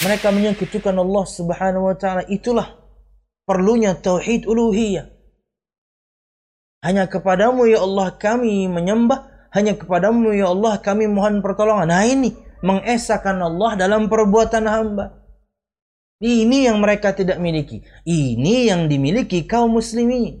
Mereka menyekutukan Allah Subhanahu wa taala. Itulah perlunya tauhid uluhiyah. Hanya kepadamu ya Allah kami menyembah, hanya kepadamu ya Allah kami mohon pertolongan. Nah ini mengesahkan Allah dalam perbuatan hamba. Ini yang mereka tidak miliki. Ini yang dimiliki kaum muslimin.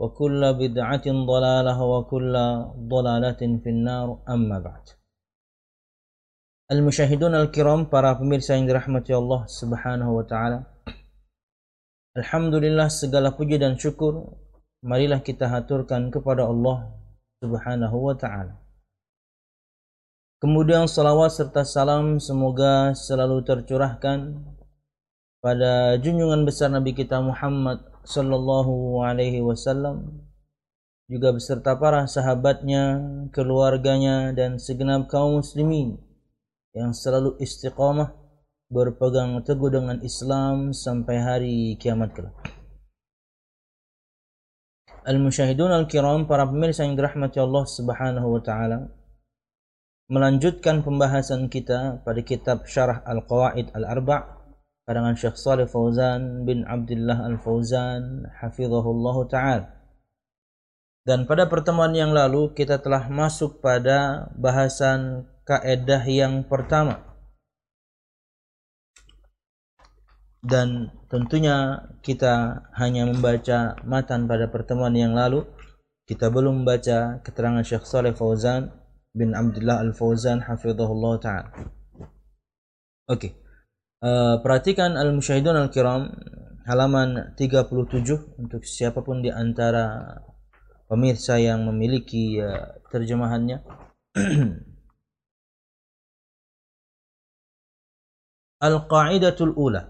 وكل بدعة ضلالة وكل ضلالة في النار أما بعد Al-Musyahidun Al-Kiram, para pemirsa yang dirahmati Allah Subhanahu wa taala. Alhamdulillah segala puji dan syukur marilah kita haturkan kepada Allah Subhanahu wa taala. Kemudian salawat serta salam semoga selalu tercurahkan pada junjungan besar Nabi kita Muhammad sallallahu alaihi wasallam juga beserta para sahabatnya, keluarganya dan segenap kaum muslimin yang selalu istiqamah berpegang teguh dengan Islam sampai hari kiamat kelak. Al-musyahidun al-kiram, para pemirsa yang dirahmati Allah Subhanahu wa taala, melanjutkan pembahasan kita pada kitab Syarah Al-Qawaid Al-Arba' karangan Syekh Saleh Fauzan bin Abdullah Al-Fauzan hafizahullah taala. Dan pada pertemuan yang lalu kita telah masuk pada bahasan kaedah yang pertama. Dan tentunya kita hanya membaca matan pada pertemuan yang lalu. Kita belum membaca keterangan Syekh Saleh Fauzan bin Abdullah Al-Fauzan hafizahullah taala. Oke. Okay. Uh, perhatikan al-musyahidun al-kiram halaman 37 untuk siapapun di antara pemirsa yang memiliki uh, terjemahannya. القاعدة الأولى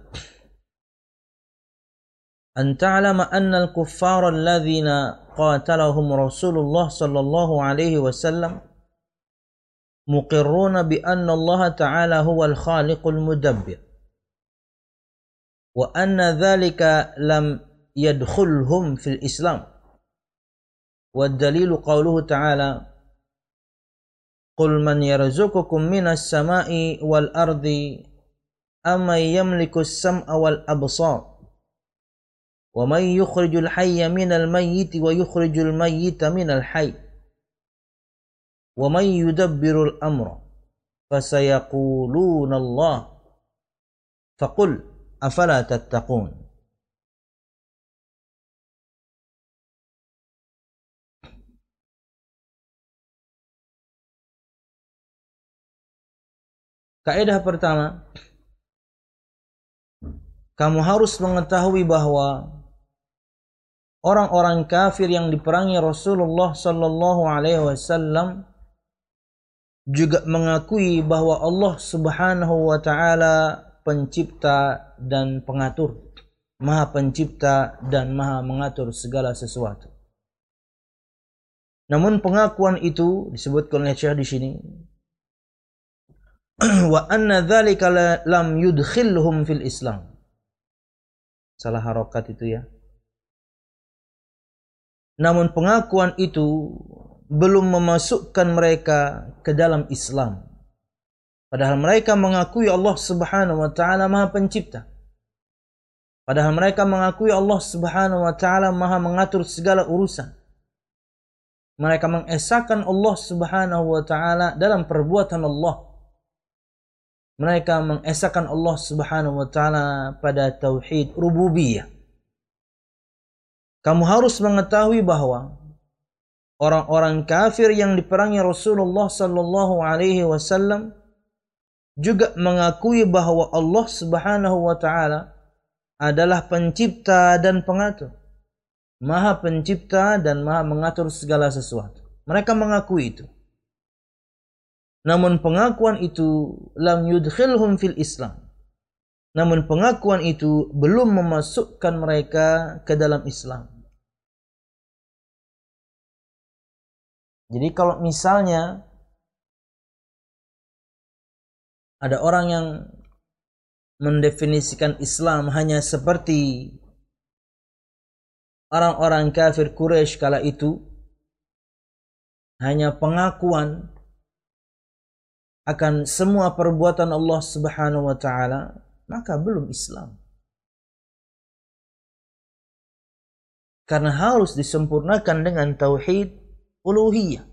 أن تعلم أن الكفار الذين قاتلهم رسول الله صلى الله عليه وسلم مقرون بأن الله تعالى هو الخالق المدبر وأن ذلك لم يدخلهم في الإسلام. والدليل قوله تعالى قل من يرزقكم من السماء والأرض أمن يملك السمع والأبصار ومن يخرج الحي من الميت ويخرج الميت من الحي ومن يدبر الأمر فسيقولون الله فقل afala tattaqun? Kaidah pertama kamu harus mengetahui bahwa orang-orang kafir yang diperangi Rasulullah sallallahu alaihi wasallam juga mengakui bahwa Allah Subhanahu wa taala pencipta dan pengatur, Maha pencipta dan Maha mengatur segala sesuatu. Namun pengakuan itu disebutkan oleh Syekh di sini wa anna dzalika lam yudkhilhum fil Islam. Salah harokat itu ya. Namun pengakuan itu belum memasukkan mereka ke dalam Islam. Padahal mereka mengakui Allah Subhanahu wa taala Maha Pencipta. Padahal mereka mengakui Allah Subhanahu wa taala Maha mengatur segala urusan. Mereka mengesahkan Allah Subhanahu wa taala dalam perbuatan Allah. Mereka mengesahkan Allah Subhanahu wa taala pada tauhid rububiyah. Kamu harus mengetahui bahwa orang-orang kafir yang diperangi Rasulullah sallallahu alaihi wasallam juga mengakui bahwa Allah Subhanahu wa taala adalah pencipta dan pengatur. Maha pencipta dan maha mengatur segala sesuatu. Mereka mengakui itu. Namun pengakuan itu lam yudkhilhum fil Islam. Namun pengakuan itu belum memasukkan mereka ke dalam Islam. Jadi kalau misalnya ada orang yang mendefinisikan Islam hanya seperti orang-orang kafir Quraisy kala itu hanya pengakuan akan semua perbuatan Allah Subhanahu wa taala maka belum Islam. Karena harus disempurnakan dengan tauhid uluhiyah.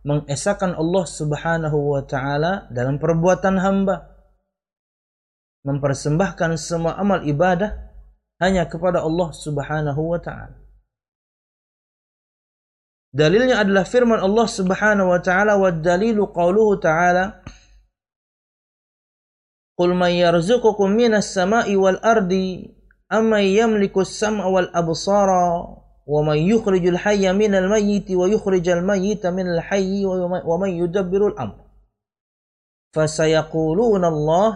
Mengesahkan Allah Subhanahu wa taala dalam perbuatan hamba. Mempersembahkan semua amal ibadah hanya kepada Allah Subhanahu wa taala. Dalilnya adalah firman Allah Subhanahu wa taala wa dalilu qauluhu ta'ala Qul man yarzuqukum minas sama'i wal ardi amman yamliku as-sam'a wal absara ومن يخرج الحي من الميت ويخرج الميت من الحي ومن يدبر الأمر فسيقولون الله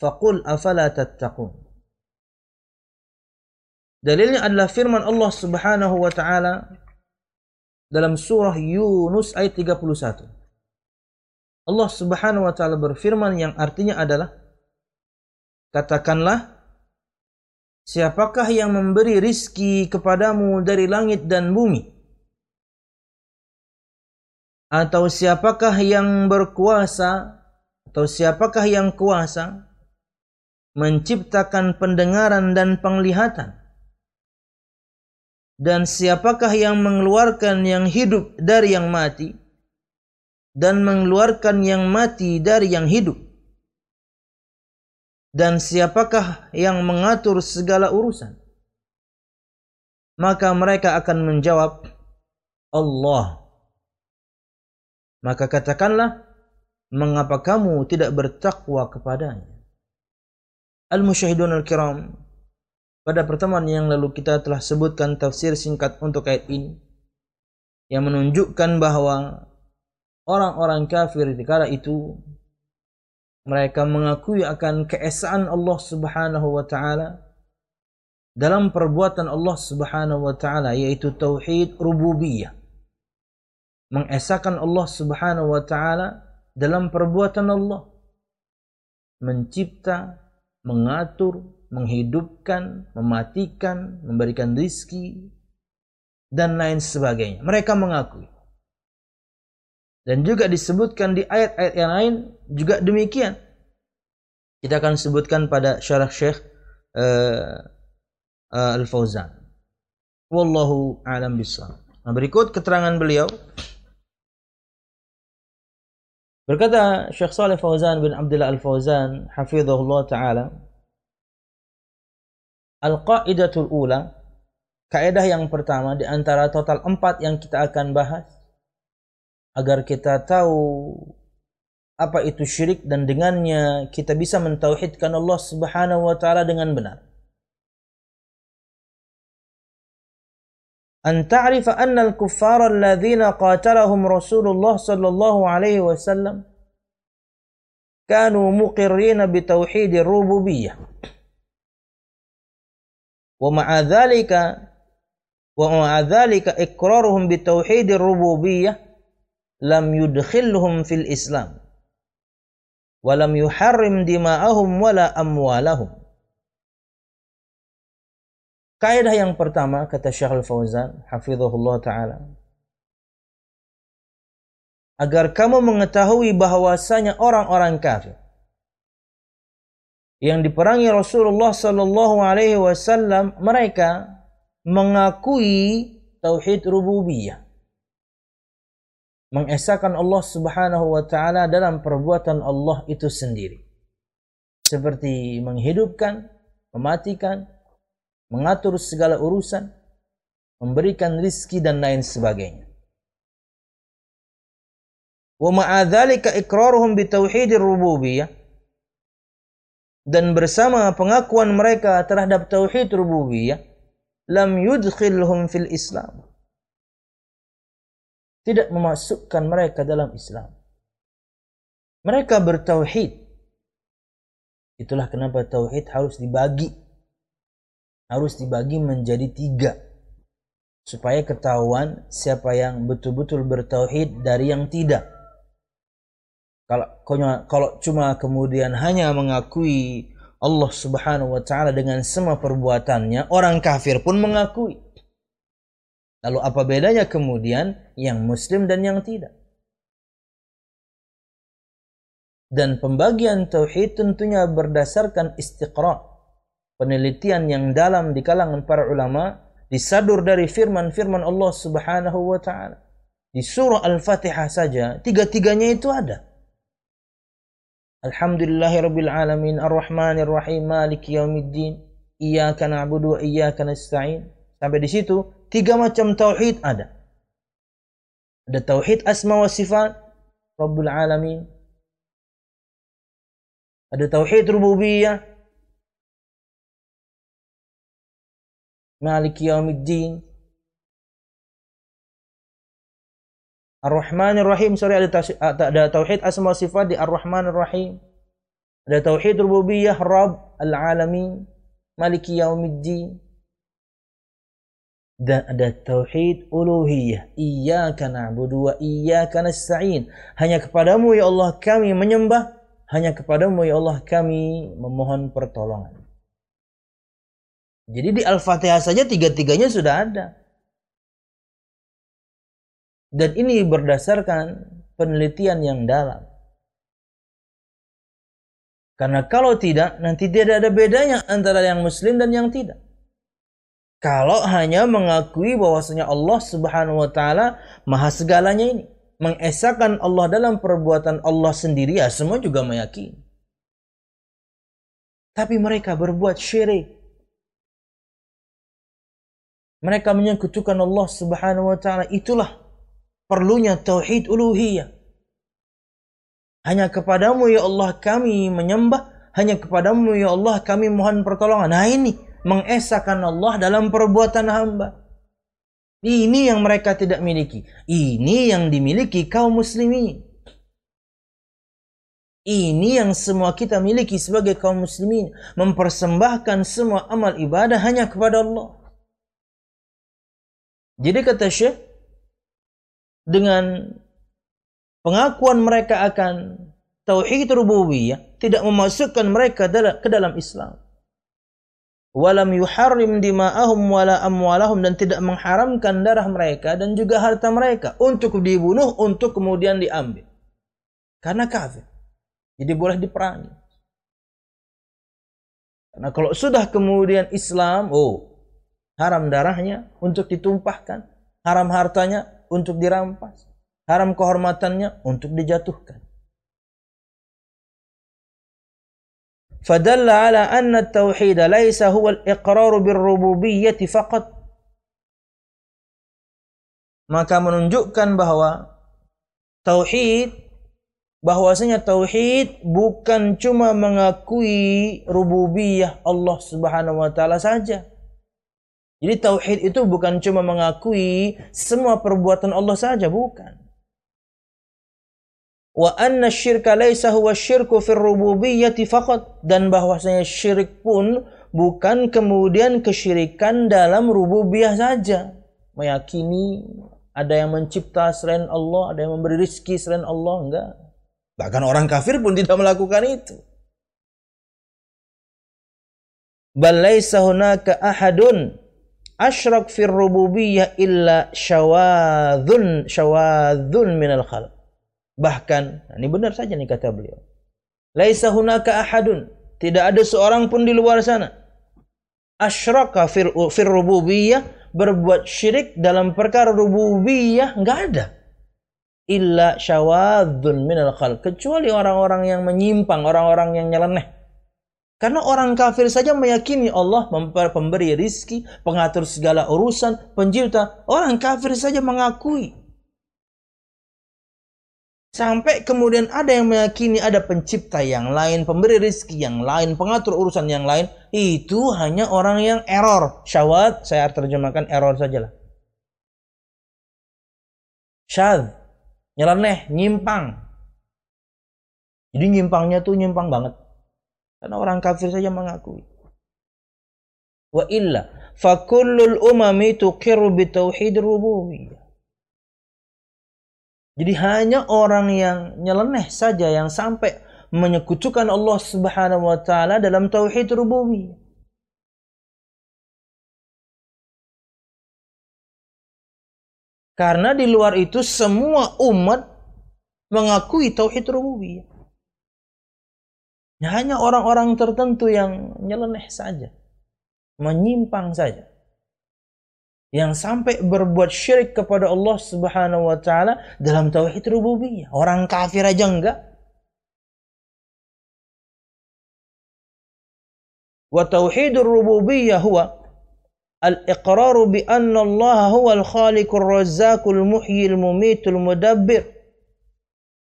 فقل أفلا تتقون Dalilnya adalah firman Allah Subhanahu wa taala dalam surah Yunus ayat 31. Allah Subhanahu wa taala berfirman yang artinya adalah katakanlah Siapakah yang memberi rizki kepadamu dari langit dan bumi? Atau siapakah yang berkuasa atau siapakah yang kuasa menciptakan pendengaran dan penglihatan? Dan siapakah yang mengeluarkan yang hidup dari yang mati dan mengeluarkan yang mati dari yang hidup? Dan siapakah yang mengatur segala urusan? Maka mereka akan menjawab, Allah. Maka katakanlah, mengapa kamu tidak bertakwa kepadanya? Al-Musyahidun Al-Kiram, pada pertemuan yang lalu kita telah sebutkan tafsir singkat untuk ayat ini, yang menunjukkan bahwa orang-orang kafir di kala itu mereka mengakui akan keesaan Allah Subhanahu wa taala dalam perbuatan Allah Subhanahu wa taala yaitu tauhid rububiyah. Mengesahkan Allah Subhanahu wa taala dalam perbuatan Allah. Mencipta, mengatur, menghidupkan, mematikan, memberikan rizki dan lain sebagainya. Mereka mengakui. Dan juga disebutkan di ayat-ayat yang lain juga demikian. Kita akan sebutkan pada syarah Syekh uh, uh, Al-Fauzan. Wallahu a'lam bishawab. Nah, berikut keterangan beliau. Berkata Syekh Saleh Fauzan bin Abdullah Al-Fauzan, hafizahullah taala, Al-qaidatul ula, kaidah yang pertama di antara total empat yang kita akan bahas agar kita tahu apa itu syirik dan dengannya kita bisa mentauhidkan Allah Subhanahu wa taala dengan benar. أن الكفار الذين قاتلهم رسول الله صلى الله عليه وسلم كانوا مقرين بتوحيد الربوبية ومع ذلك ومع ذلك إقرارهم بتوحيد الربوبية لم يدخلهم في الإسلام walam yuharrim dima'ahum wala amwalahum. Kaidah yang pertama kata Syekh Al-Fauzan, hafizahullah taala. Agar kamu mengetahui bahwasanya orang-orang kafir yang diperangi Rasulullah sallallahu alaihi wasallam mereka mengakui tauhid rububiyah mengesahkan Allah Subhanahu wa taala dalam perbuatan Allah itu sendiri seperti menghidupkan, mematikan, mengatur segala urusan, memberikan rizki dan lain sebagainya. Wa ma'adzalika iqraruhum bitauhidir rububiyah dan bersama pengakuan mereka terhadap tauhid rububiyah lam yudkhilhum fil Islam. Tidak memasukkan mereka dalam Islam. Mereka bertauhid. Itulah kenapa tauhid harus dibagi harus dibagi menjadi tiga supaya ketahuan siapa yang betul-betul bertauhid dari yang tidak. Kalau kalau cuma kemudian hanya mengakui Allah Subhanahu wa taala dengan semua perbuatannya, orang kafir pun mengakui. Lalu apa bedanya kemudian yang muslim dan yang tidak? Dan pembagian tauhid tentunya berdasarkan istiqra' penelitian yang dalam di kalangan para ulama disadur dari firman-firman Allah Subhanahu wa taala. Di surah Al-Fatihah saja tiga-tiganya itu ada. Alhamdulillahirabbil alamin arrahmanir maliki yaumiddin iyyaka na'budu wa iyyaka nasta'in. Sampai di situ tiga macam tauhid ada. Ada tauhid asma wa sifat Rabbul alamin. Ada tauhid rububiyah Maliki Yaumiddin. Ar-Rahman Ar-Rahim, sorry ada, ada tauhid asma sifat di Ar-Rahman Ar-Rahim. Ada tauhid rububiyah Rabb al-alamin, Maliki Yaumiddin. Dan ada tauhid uluhiyah. Iyyaka na'budu wa iyyaka nasta'in. Hanya kepadamu ya Allah kami menyembah, hanya kepadamu ya Allah kami memohon pertolongan. Jadi di Al-Fatihah saja tiga-tiganya sudah ada. Dan ini berdasarkan penelitian yang dalam. Karena kalau tidak, nanti tidak ada bedanya antara yang muslim dan yang tidak. Kalau hanya mengakui bahwasanya Allah Subhanahu wa taala maha segalanya ini, mengesahkan Allah dalam perbuatan Allah sendiri ya semua juga meyakini. Tapi mereka berbuat syirik, mereka menyekutukan Allah Subhanahu wa taala. Itulah perlunya tauhid uluhiyah. Hanya kepadamu ya Allah kami menyembah, hanya kepadamu ya Allah kami mohon pertolongan. Nah ini mengesahkan Allah dalam perbuatan hamba. Ini yang mereka tidak miliki. Ini yang dimiliki kaum muslimin. Ini yang semua kita miliki sebagai kaum muslimin. Mempersembahkan semua amal ibadah hanya kepada Allah. Jadi kata Syekh, dengan pengakuan mereka akan tauhid rububiyah tidak memasukkan mereka ke dalam Islam. Walam yuharrim dima'ahum wala amwalahum dan tidak mengharamkan darah mereka dan juga harta mereka untuk dibunuh untuk kemudian diambil. Karena kafir. Jadi boleh diperangi. Karena kalau sudah kemudian Islam, oh haram darahnya untuk ditumpahkan, haram hartanya untuk dirampas, haram kehormatannya untuk dijatuhkan. فدل على أن التوحيد ليس هو الإقرار بالربوبية فقط maka menunjukkan bahwa tauhid bahwasanya tauhid bukan cuma mengakui rububiyah Allah Subhanahu wa taala saja. Jadi tauhid itu bukan cuma mengakui semua perbuatan Allah saja, bukan. Wa anna syirka laisa huwa syirku fir rububiyyati faqat dan bahwasanya syirik pun bukan kemudian kesyirikan dalam rububiyah saja. Meyakini ada yang mencipta selain Allah, ada yang memberi rizki selain Allah, enggak. Bahkan orang kafir pun tidak melakukan itu. Bal laisa hunaka ahadun asyrak fir rububiyyah illa syawadzun syawadzun minal khalq. Bahkan, nah ini benar saja nih kata beliau. Laisa hunaka ahadun, tidak ada seorang pun di luar sana. Asyraka fir, fir rububiyyah berbuat syirik dalam perkara rububiyah enggak ada. Illa syawadzun minal khalq, kecuali orang-orang yang menyimpang, orang-orang yang nyeleneh karena orang kafir saja meyakini Allah pemberi rizki, pengatur segala urusan, pencipta. Orang kafir saja mengakui. Sampai kemudian ada yang meyakini ada pencipta yang lain, pemberi rizki yang lain, pengatur urusan yang lain. Itu hanya orang yang error. Syawat, saya terjemahkan error sajalah. Syad, nyeleneh, nyimpang. Jadi nyimpangnya tuh nyimpang banget. Karena orang kafir saja mengakui. Wa illa fakullul umami tuqiru bitauhid rububiyyah. Jadi hanya orang yang nyeleneh saja yang sampai menyekutukan Allah Subhanahu wa taala dalam tauhid rububiyah. Karena di luar itu semua umat mengakui tauhid rububiyah. Hanya orang-orang tertentu yang nyeleneh saja. Menyimpang saja. Yang sampai berbuat syirik kepada Allah subhanahu wa ta'ala dalam tauhid rububiyah. Orang kafir aja enggak. Wa tauhidur rububiyah huwa al-iqraru bi Allah huwa al-khaliqur razzaqul muhyil mumitul mudabbir.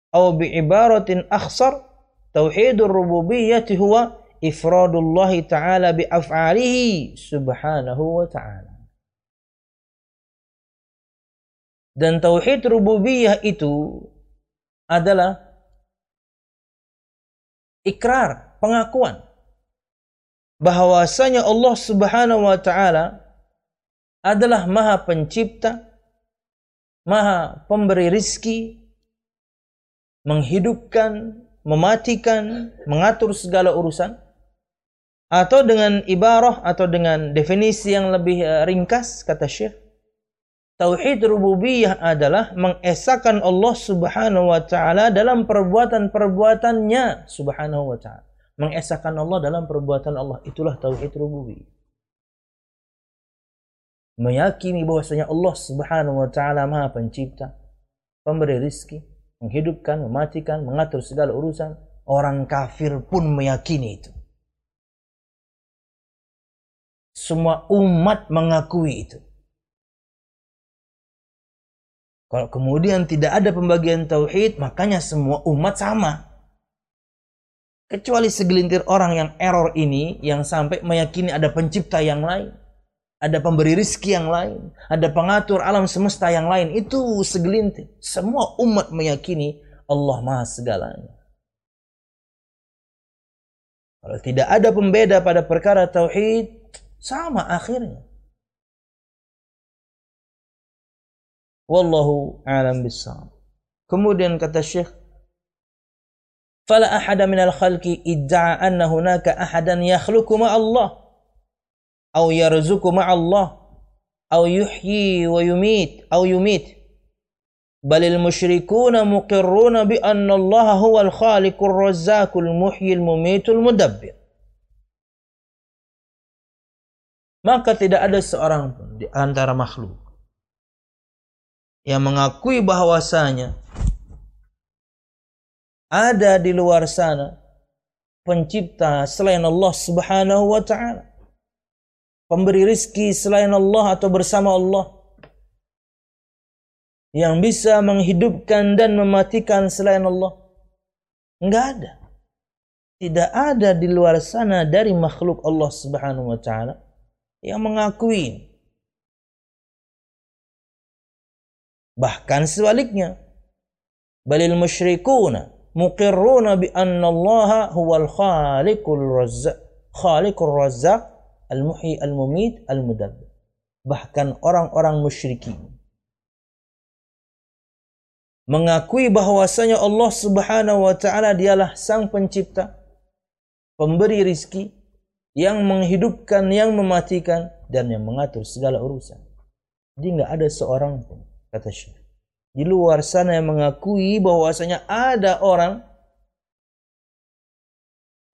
Atau bi ibaratin akhsar Tauhidur rububiyyati huwa ifradullah ta'ala. Dan tauhid rububiyah itu adalah ikrar, pengakuan bahwasanya Allah Subhanahu wa taala adalah Maha Pencipta, Maha Pemberi rizki, menghidupkan, mematikan, mengatur segala urusan atau dengan ibarah atau dengan definisi yang lebih eh, ringkas kata Syekh Tauhid rububiyah adalah mengesahkan Allah Subhanahu wa taala dalam perbuatan-perbuatannya Subhanahu wa taala. Mengesahkan Allah dalam perbuatan Allah itulah tauhid rububiyah. Meyakini bahwasanya Allah Subhanahu wa taala Maha Pencipta, pemberi rizki, menghidupkan, mematikan, mengatur segala urusan. Orang kafir pun meyakini itu. Semua umat mengakui itu. Kalau kemudian tidak ada pembagian tauhid, makanya semua umat sama. Kecuali segelintir orang yang error ini yang sampai meyakini ada pencipta yang lain ada pemberi rizki yang lain, ada pengatur alam semesta yang lain. Itu segelintir. Semua umat meyakini Allah Maha segalanya. Kalau tidak ada pembeda pada perkara tauhid, sama akhirnya. Wallahu alam bisawab. Kemudian kata Syekh, "Fala ahada minal khalqi idda'a anna hunaka ahadan yakhluqu ma Allah." أو يرزق مع الله أو يحيي ويميت أو يميت بل المشركون مقرون بأن الله هو الخالق الرزاق المحيي المميت المدبر maka tidak ada seorang pun di antara makhluk yang mengakui bahwasanya ada di luar sana pencipta selain Allah Subhanahu wa taala pemberi rizki selain Allah atau bersama Allah yang bisa menghidupkan dan mematikan selain Allah Enggak ada. Tidak ada di luar sana dari makhluk Allah Subhanahu wa taala yang mengakui. Bahkan sebaliknya. Balil musyrikuna muqirruna bi anna Allah huwal khaliqul razzaq khaliqur razzaq al-muhyi al-mumit al-mudabbir. Bahkan orang-orang musyrikin mengakui bahwasanya Allah Subhanahu wa taala dialah sang pencipta, pemberi rizki, yang menghidupkan, yang mematikan, dan yang mengatur segala urusan. Jadi nggak ada seorang pun, kata Syekh. Di luar sana yang mengakui bahwasanya ada orang,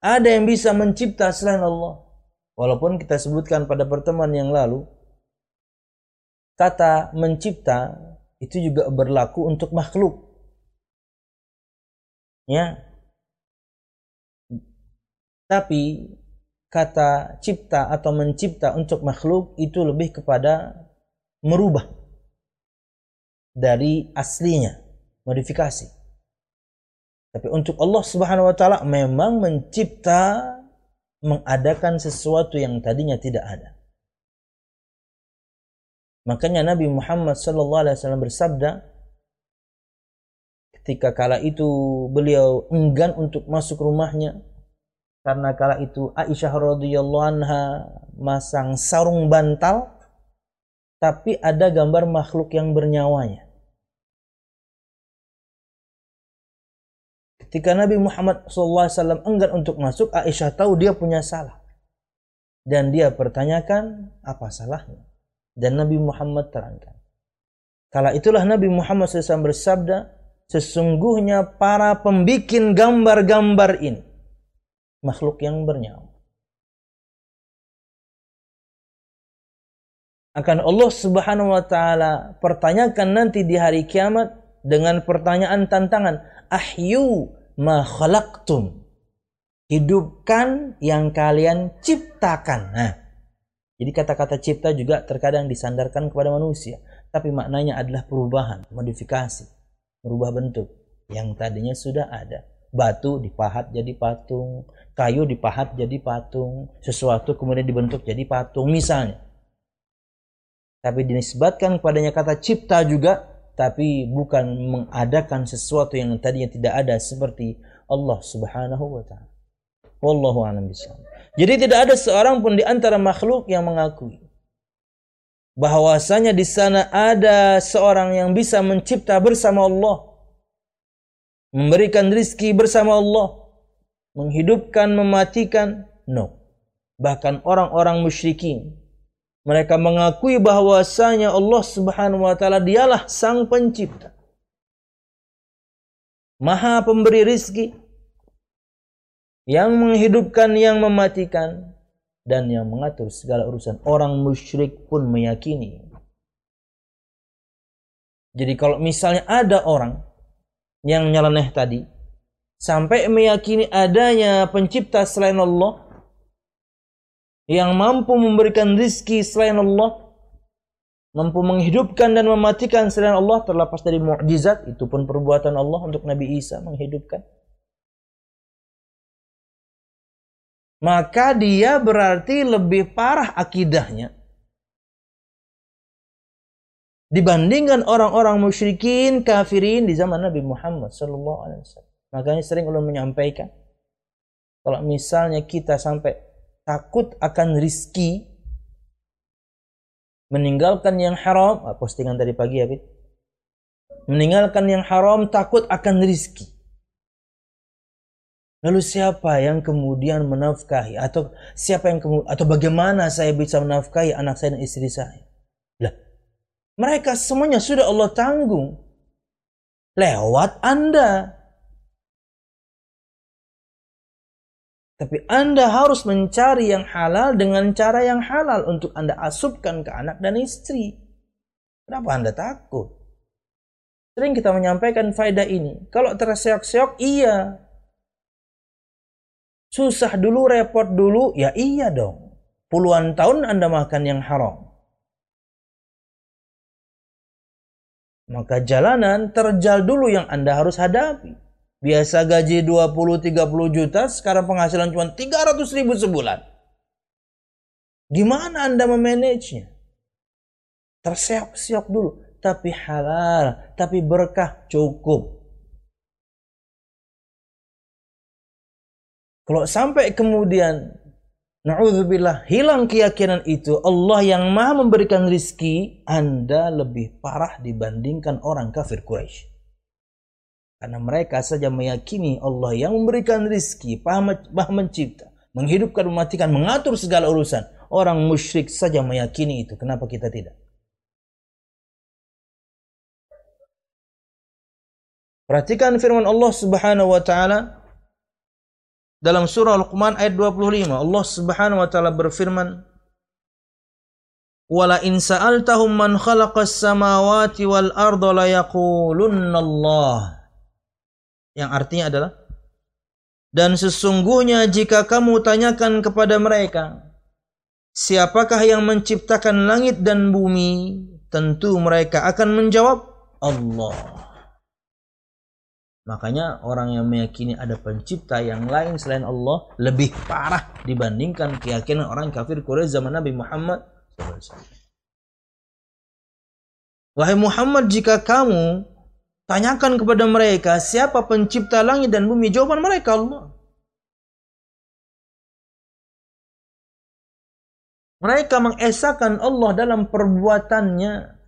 ada yang bisa mencipta selain Allah. Walaupun kita sebutkan pada pertemuan yang lalu, kata mencipta itu juga berlaku untuk makhluk. Ya, tapi kata cipta atau mencipta untuk makhluk itu lebih kepada merubah dari aslinya, modifikasi. Tapi untuk Allah Subhanahu wa taala memang mencipta mengadakan sesuatu yang tadinya tidak ada. Makanya Nabi Muhammad sallallahu alaihi wasallam bersabda ketika kala itu beliau enggan untuk masuk rumahnya karena kala itu Aisyah radhiyallahu anha masang sarung bantal tapi ada gambar makhluk yang bernyawanya. Ketika Nabi Muhammad SAW enggan untuk masuk, Aisyah tahu dia punya salah. Dan dia pertanyakan, apa salahnya? Dan Nabi Muhammad terangkan. Kala itulah Nabi Muhammad SAW bersabda, sesungguhnya para pembikin gambar-gambar ini makhluk yang bernyawa. Akan Allah Subhanahu wa taala pertanyakan nanti di hari kiamat dengan pertanyaan tantangan, ahyu ma khalaqtum. Hidupkan yang kalian ciptakan. Nah, jadi kata-kata cipta juga terkadang disandarkan kepada manusia, tapi maknanya adalah perubahan, modifikasi, merubah bentuk yang tadinya sudah ada. Batu dipahat jadi patung, kayu dipahat jadi patung, sesuatu kemudian dibentuk jadi patung misalnya. Tapi dinisbatkan kepadanya kata cipta juga, tapi bukan mengadakan sesuatu yang tadinya tidak ada seperti Allah Subhanahu wa taala. Wallahu a'lam bishawab. Jadi tidak ada seorang pun di antara makhluk yang mengakui bahwasanya di sana ada seorang yang bisa mencipta bersama Allah, memberikan rizki bersama Allah, menghidupkan, mematikan. No. Bahkan orang-orang musyrikin mereka mengakui bahwasanya Allah Subhanahu wa taala dialah sang pencipta. Maha pemberi rizki yang menghidupkan, yang mematikan dan yang mengatur segala urusan. Orang musyrik pun meyakini. Jadi kalau misalnya ada orang yang nyeleneh tadi, sampai meyakini adanya pencipta selain Allah yang mampu memberikan rizki selain Allah mampu menghidupkan dan mematikan selain Allah terlepas dari mukjizat itu pun perbuatan Allah untuk Nabi Isa menghidupkan. Maka dia berarti lebih parah akidahnya dibandingkan orang-orang musyrikin kafirin di zaman Nabi Muhammad sallallahu alaihi wasallam. Makanya sering ulun menyampaikan kalau misalnya kita sampai takut akan rizki meninggalkan yang haram, ah, postingan tadi pagi ya, Bit. Meninggalkan yang haram takut akan rizki. Lalu siapa yang kemudian menafkahi atau siapa yang kemudian atau bagaimana saya bisa menafkahi anak saya dan istri saya? Lah, mereka semuanya sudah Allah tanggung lewat Anda. Tapi Anda harus mencari yang halal dengan cara yang halal untuk Anda asupkan ke anak dan istri. Kenapa Anda takut? Sering kita menyampaikan faedah ini. Kalau terseok-seok, iya. Susah dulu, repot dulu, ya iya dong. Puluhan tahun Anda makan yang haram. Maka jalanan terjal dulu yang Anda harus hadapi. Biasa gaji 20-30 juta, sekarang penghasilan cuma 300 ribu sebulan. Gimana Anda memanagenya? Tersiap-siap dulu. Tapi halal, tapi berkah cukup. Kalau sampai kemudian Na'udzubillah, hilang keyakinan itu Allah yang maha memberikan rizki, Anda lebih parah dibandingkan orang kafir Quraisy. Karena mereka saja meyakini Allah yang memberikan rizki, maha mencipta, menghidupkan, mematikan, mengatur segala urusan. Orang musyrik saja meyakini itu. Kenapa kita tidak? Perhatikan firman Allah Subhanahu wa taala dalam surah Luqman ayat 25. Allah Subhanahu wa taala berfirman, "Wala in sa'altahum man khalaqas samawati wal arda la yaqulunna Allah." Yang artinya adalah dan sesungguhnya jika kamu tanyakan kepada mereka, Siapakah yang menciptakan langit dan bumi? Tentu mereka akan menjawab Allah. Makanya orang yang meyakini ada pencipta yang lain selain Allah lebih parah dibandingkan keyakinan orang kafir Quraisy zaman Nabi Muhammad Wahai Muhammad, jika kamu tanyakan kepada mereka siapa pencipta langit dan bumi, jawaban mereka Allah. Mereka mengesahkan Allah dalam perbuatannya.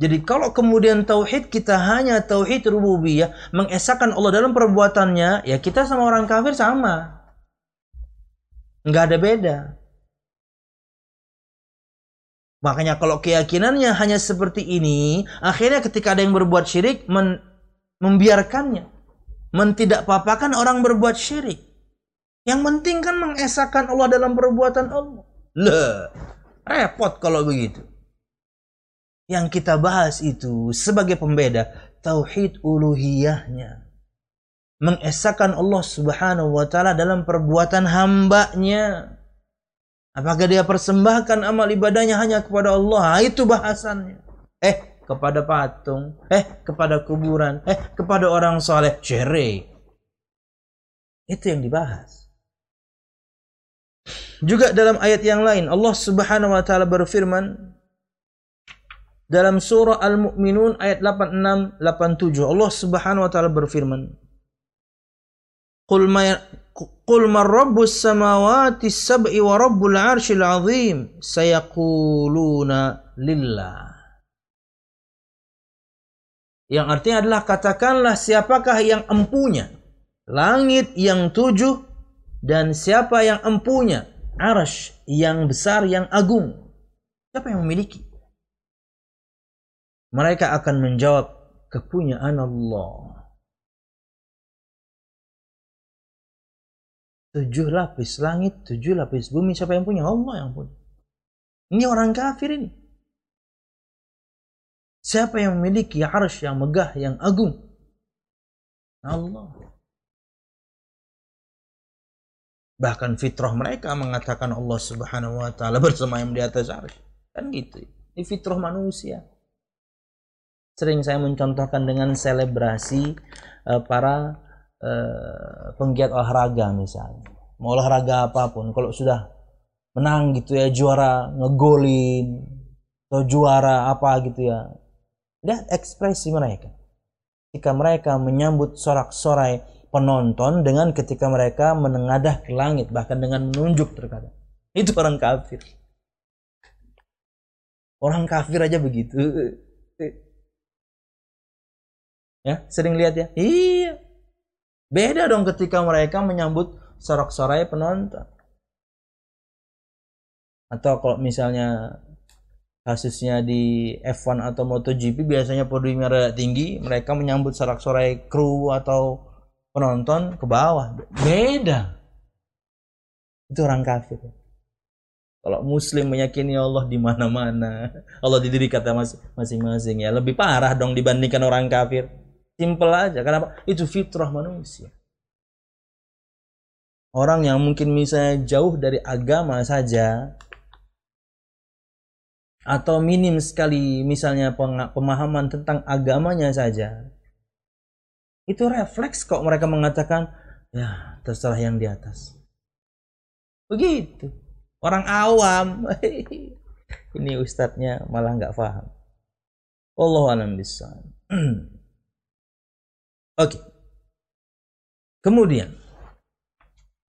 Jadi kalau kemudian tauhid kita hanya tauhid rububiyah, mengesahkan Allah dalam perbuatannya, ya kita sama orang kafir sama. Nggak ada beda. Makanya kalau keyakinannya hanya seperti ini, akhirnya ketika ada yang berbuat syirik, men membiarkannya. Mentidakpapakan orang berbuat syirik. Yang penting kan mengesahkan Allah dalam perbuatan Allah. Le, repot kalau begitu. Yang kita bahas itu sebagai pembeda tauhid uluhiyahnya. Mengesahkan Allah Subhanahu wa taala dalam perbuatan hambanya. Apakah dia persembahkan amal ibadahnya hanya kepada Allah? Itu bahasannya. Eh, kepada patung, eh kepada kuburan, eh kepada orang soleh, syirik. Itu yang dibahas. Juga dalam ayat yang lain Allah Subhanahu wa taala berfirman dalam surah Al-Mu'minun ayat 86 87 Allah Subhanahu wa taala berfirman Qul man rabbus samawati sab'i wa rabbul arshil azim? Sayaquluna lillah. Yang artinya adalah katakanlah siapakah yang empunya? Langit yang tujuh dan siapa yang empunya? Arash yang besar yang agung. Siapa yang memiliki? Mereka akan menjawab kepunyaan Allah tujuh lapis langit tujuh lapis bumi siapa yang punya Allah yang punya ini orang kafir ini siapa yang memiliki arash yang megah yang agung Allah Bahkan fitrah mereka mengatakan Allah Subhanahu wa taala bersemayam di atas arsy. Kan gitu. Ini fitrah manusia. Sering saya mencontohkan dengan selebrasi uh, para uh, penggiat olahraga misalnya. Mau olahraga apa pun kalau sudah menang gitu ya juara ngegolin atau juara apa gitu ya. Lihat ekspresi mereka. Jika mereka menyambut sorak-sorai penonton dengan ketika mereka menengadah ke langit bahkan dengan menunjuk terkadang itu orang kafir orang kafir aja begitu ya sering lihat ya iya beda dong ketika mereka menyambut sorak-sorai penonton. Atau kalau misalnya kasusnya di F1 atau MotoGP biasanya podiumnya tinggi mereka menyambut sorak-sorai kru atau penonton ke bawah. Beda. Itu orang kafir. Kalau muslim meyakini Allah di mana-mana Allah di diri kata masing-masing ya lebih parah dong dibandingkan orang kafir simple aja kenapa itu fitrah manusia orang yang mungkin misalnya jauh dari agama saja atau minim sekali misalnya pemahaman tentang agamanya saja Itu refleks kok mereka mengatakan, ya terserah yang di atas. Begitu. Orang awam. Ini ustadznya malah nggak paham. Allah alam bisa. Oke. Kemudian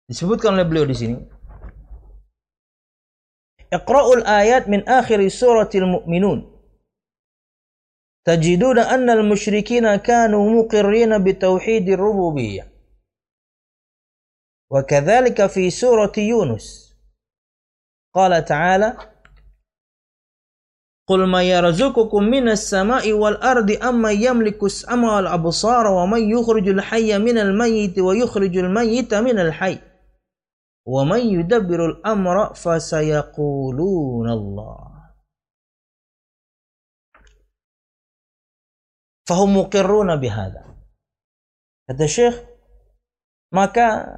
disebutkan oleh beliau di sini Iqra'ul ayat min akhir suratil mu'minun tajiduna anna al-musyrikina kanu muqirrina bitauhidir rububiyyah وكذلك في سورة يونس قال تعالى قل ما يرزقكم من السماء والأرض أما يملك السماء والأبصار ومن يخرج الحي من الميت ويخرج الميت من الحي ومن يدبر الأمر فسيقولون الله. فهم مقرون بهذا. Kata Syekh maka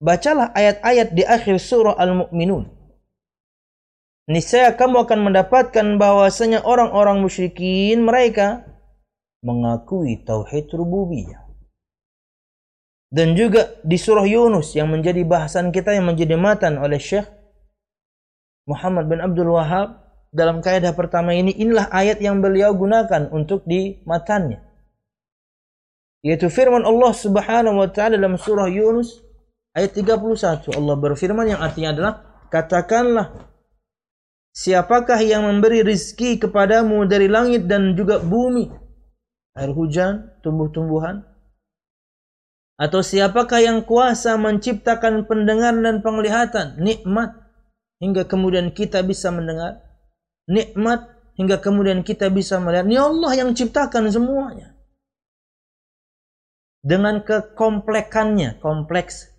bacalah ayat-ayat di akhir surah Al-Mu'minun. Niscaya kamu akan mendapatkan bahwasanya orang-orang musyrikin mereka mengakui tauhid rububiyah. Dan juga di surah Yunus yang menjadi bahasan kita yang menjadi matan oleh Syekh Muhammad bin Abdul Wahab dalam kaidah pertama ini inilah ayat yang beliau gunakan untuk di matannya. Yaitu firman Allah Subhanahu wa taala dalam surah Yunus ayat 31 Allah berfirman yang artinya adalah katakanlah Siapakah yang memberi rizki kepadamu dari langit dan juga bumi? Air hujan, tumbuh-tumbuhan? Atau siapakah yang kuasa menciptakan pendengaran dan penglihatan? Nikmat. Hingga kemudian kita bisa mendengar. Nikmat. Hingga kemudian kita bisa melihat. Ini Allah yang ciptakan semuanya. Dengan kekomplekannya. Kompleks.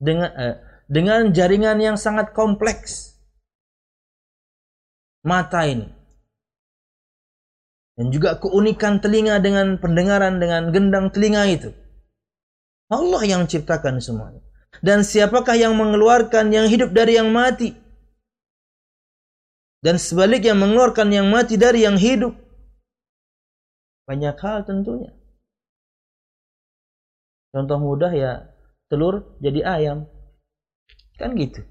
Dengan, eh, dengan jaringan yang sangat kompleks mata ini. Dan juga keunikan telinga dengan pendengaran dengan gendang telinga itu. Allah yang ciptakan semuanya. Dan siapakah yang mengeluarkan yang hidup dari yang mati? Dan sebaliknya mengeluarkan yang mati dari yang hidup. Banyak hal tentunya. Contoh mudah ya telur jadi ayam. Kan gitu.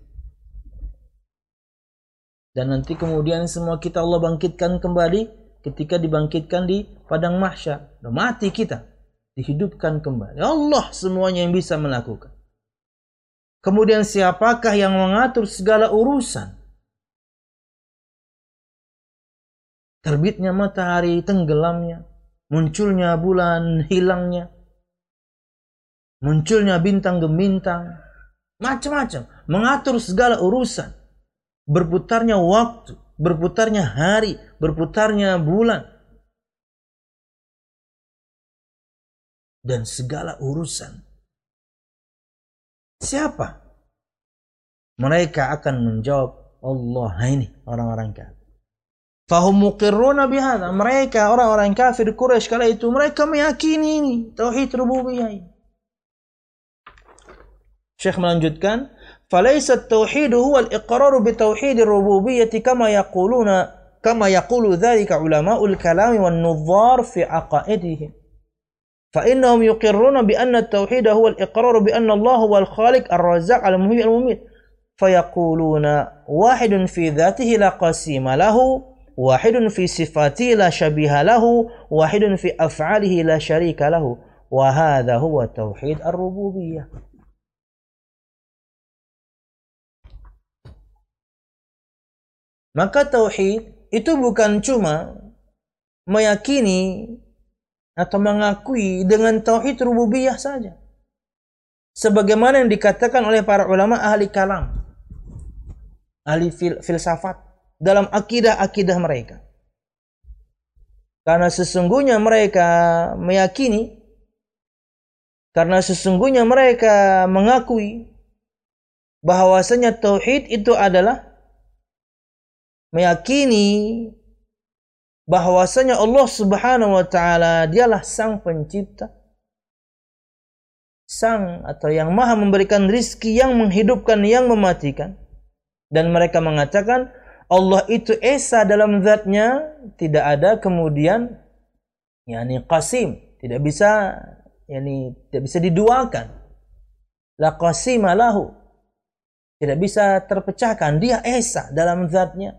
Dan nanti kemudian semua kita Allah bangkitkan kembali ketika dibangkitkan di padang mahsyar. Udah mati kita, dihidupkan kembali. Allah semuanya yang bisa melakukan. Kemudian siapakah yang mengatur segala urusan? Terbitnya matahari, tenggelamnya, munculnya bulan, hilangnya, munculnya bintang gemintang, macam-macam, mengatur segala urusan berputarnya waktu, berputarnya hari, berputarnya bulan. Dan segala urusan. Siapa? Mereka akan menjawab Allah ini orang-orang kafir. Fahum muqirruna bihadha. Mereka orang-orang kafir Quraisy kala itu mereka meyakini ini tauhid rububiyah ini. Syekh melanjutkan, فليس التوحيد هو الإقرار بتوحيد الربوبية كما يقولون كما يقول ذلك علماء الكلام والنظار في عقائدهم. فإنهم يقرون بأن التوحيد هو الإقرار بأن الله هو الخالق الرزاق المحيي المميت. فيقولون واحد في ذاته لا قسيم له واحد في صفاته لا شبيه له واحد في أفعاله لا شريك له. وهذا هو توحيد الربوبية. Maka tauhid itu bukan cuma meyakini atau mengakui dengan tauhid rububiyah saja. Sebagaimana yang dikatakan oleh para ulama ahli kalam, ahli fil filsafat dalam akidah-akidah mereka. Karena sesungguhnya mereka meyakini karena sesungguhnya mereka mengakui bahwasanya tauhid itu adalah meyakini bahwasanya Allah Subhanahu wa taala dialah sang pencipta sang atau yang maha memberikan rizki yang menghidupkan yang mematikan dan mereka mengatakan Allah itu esa dalam zatnya tidak ada kemudian yakni qasim tidak bisa yakni tidak bisa diduakan. La qasima lahu. Tidak bisa terpecahkan. Dia esa dalam zatnya.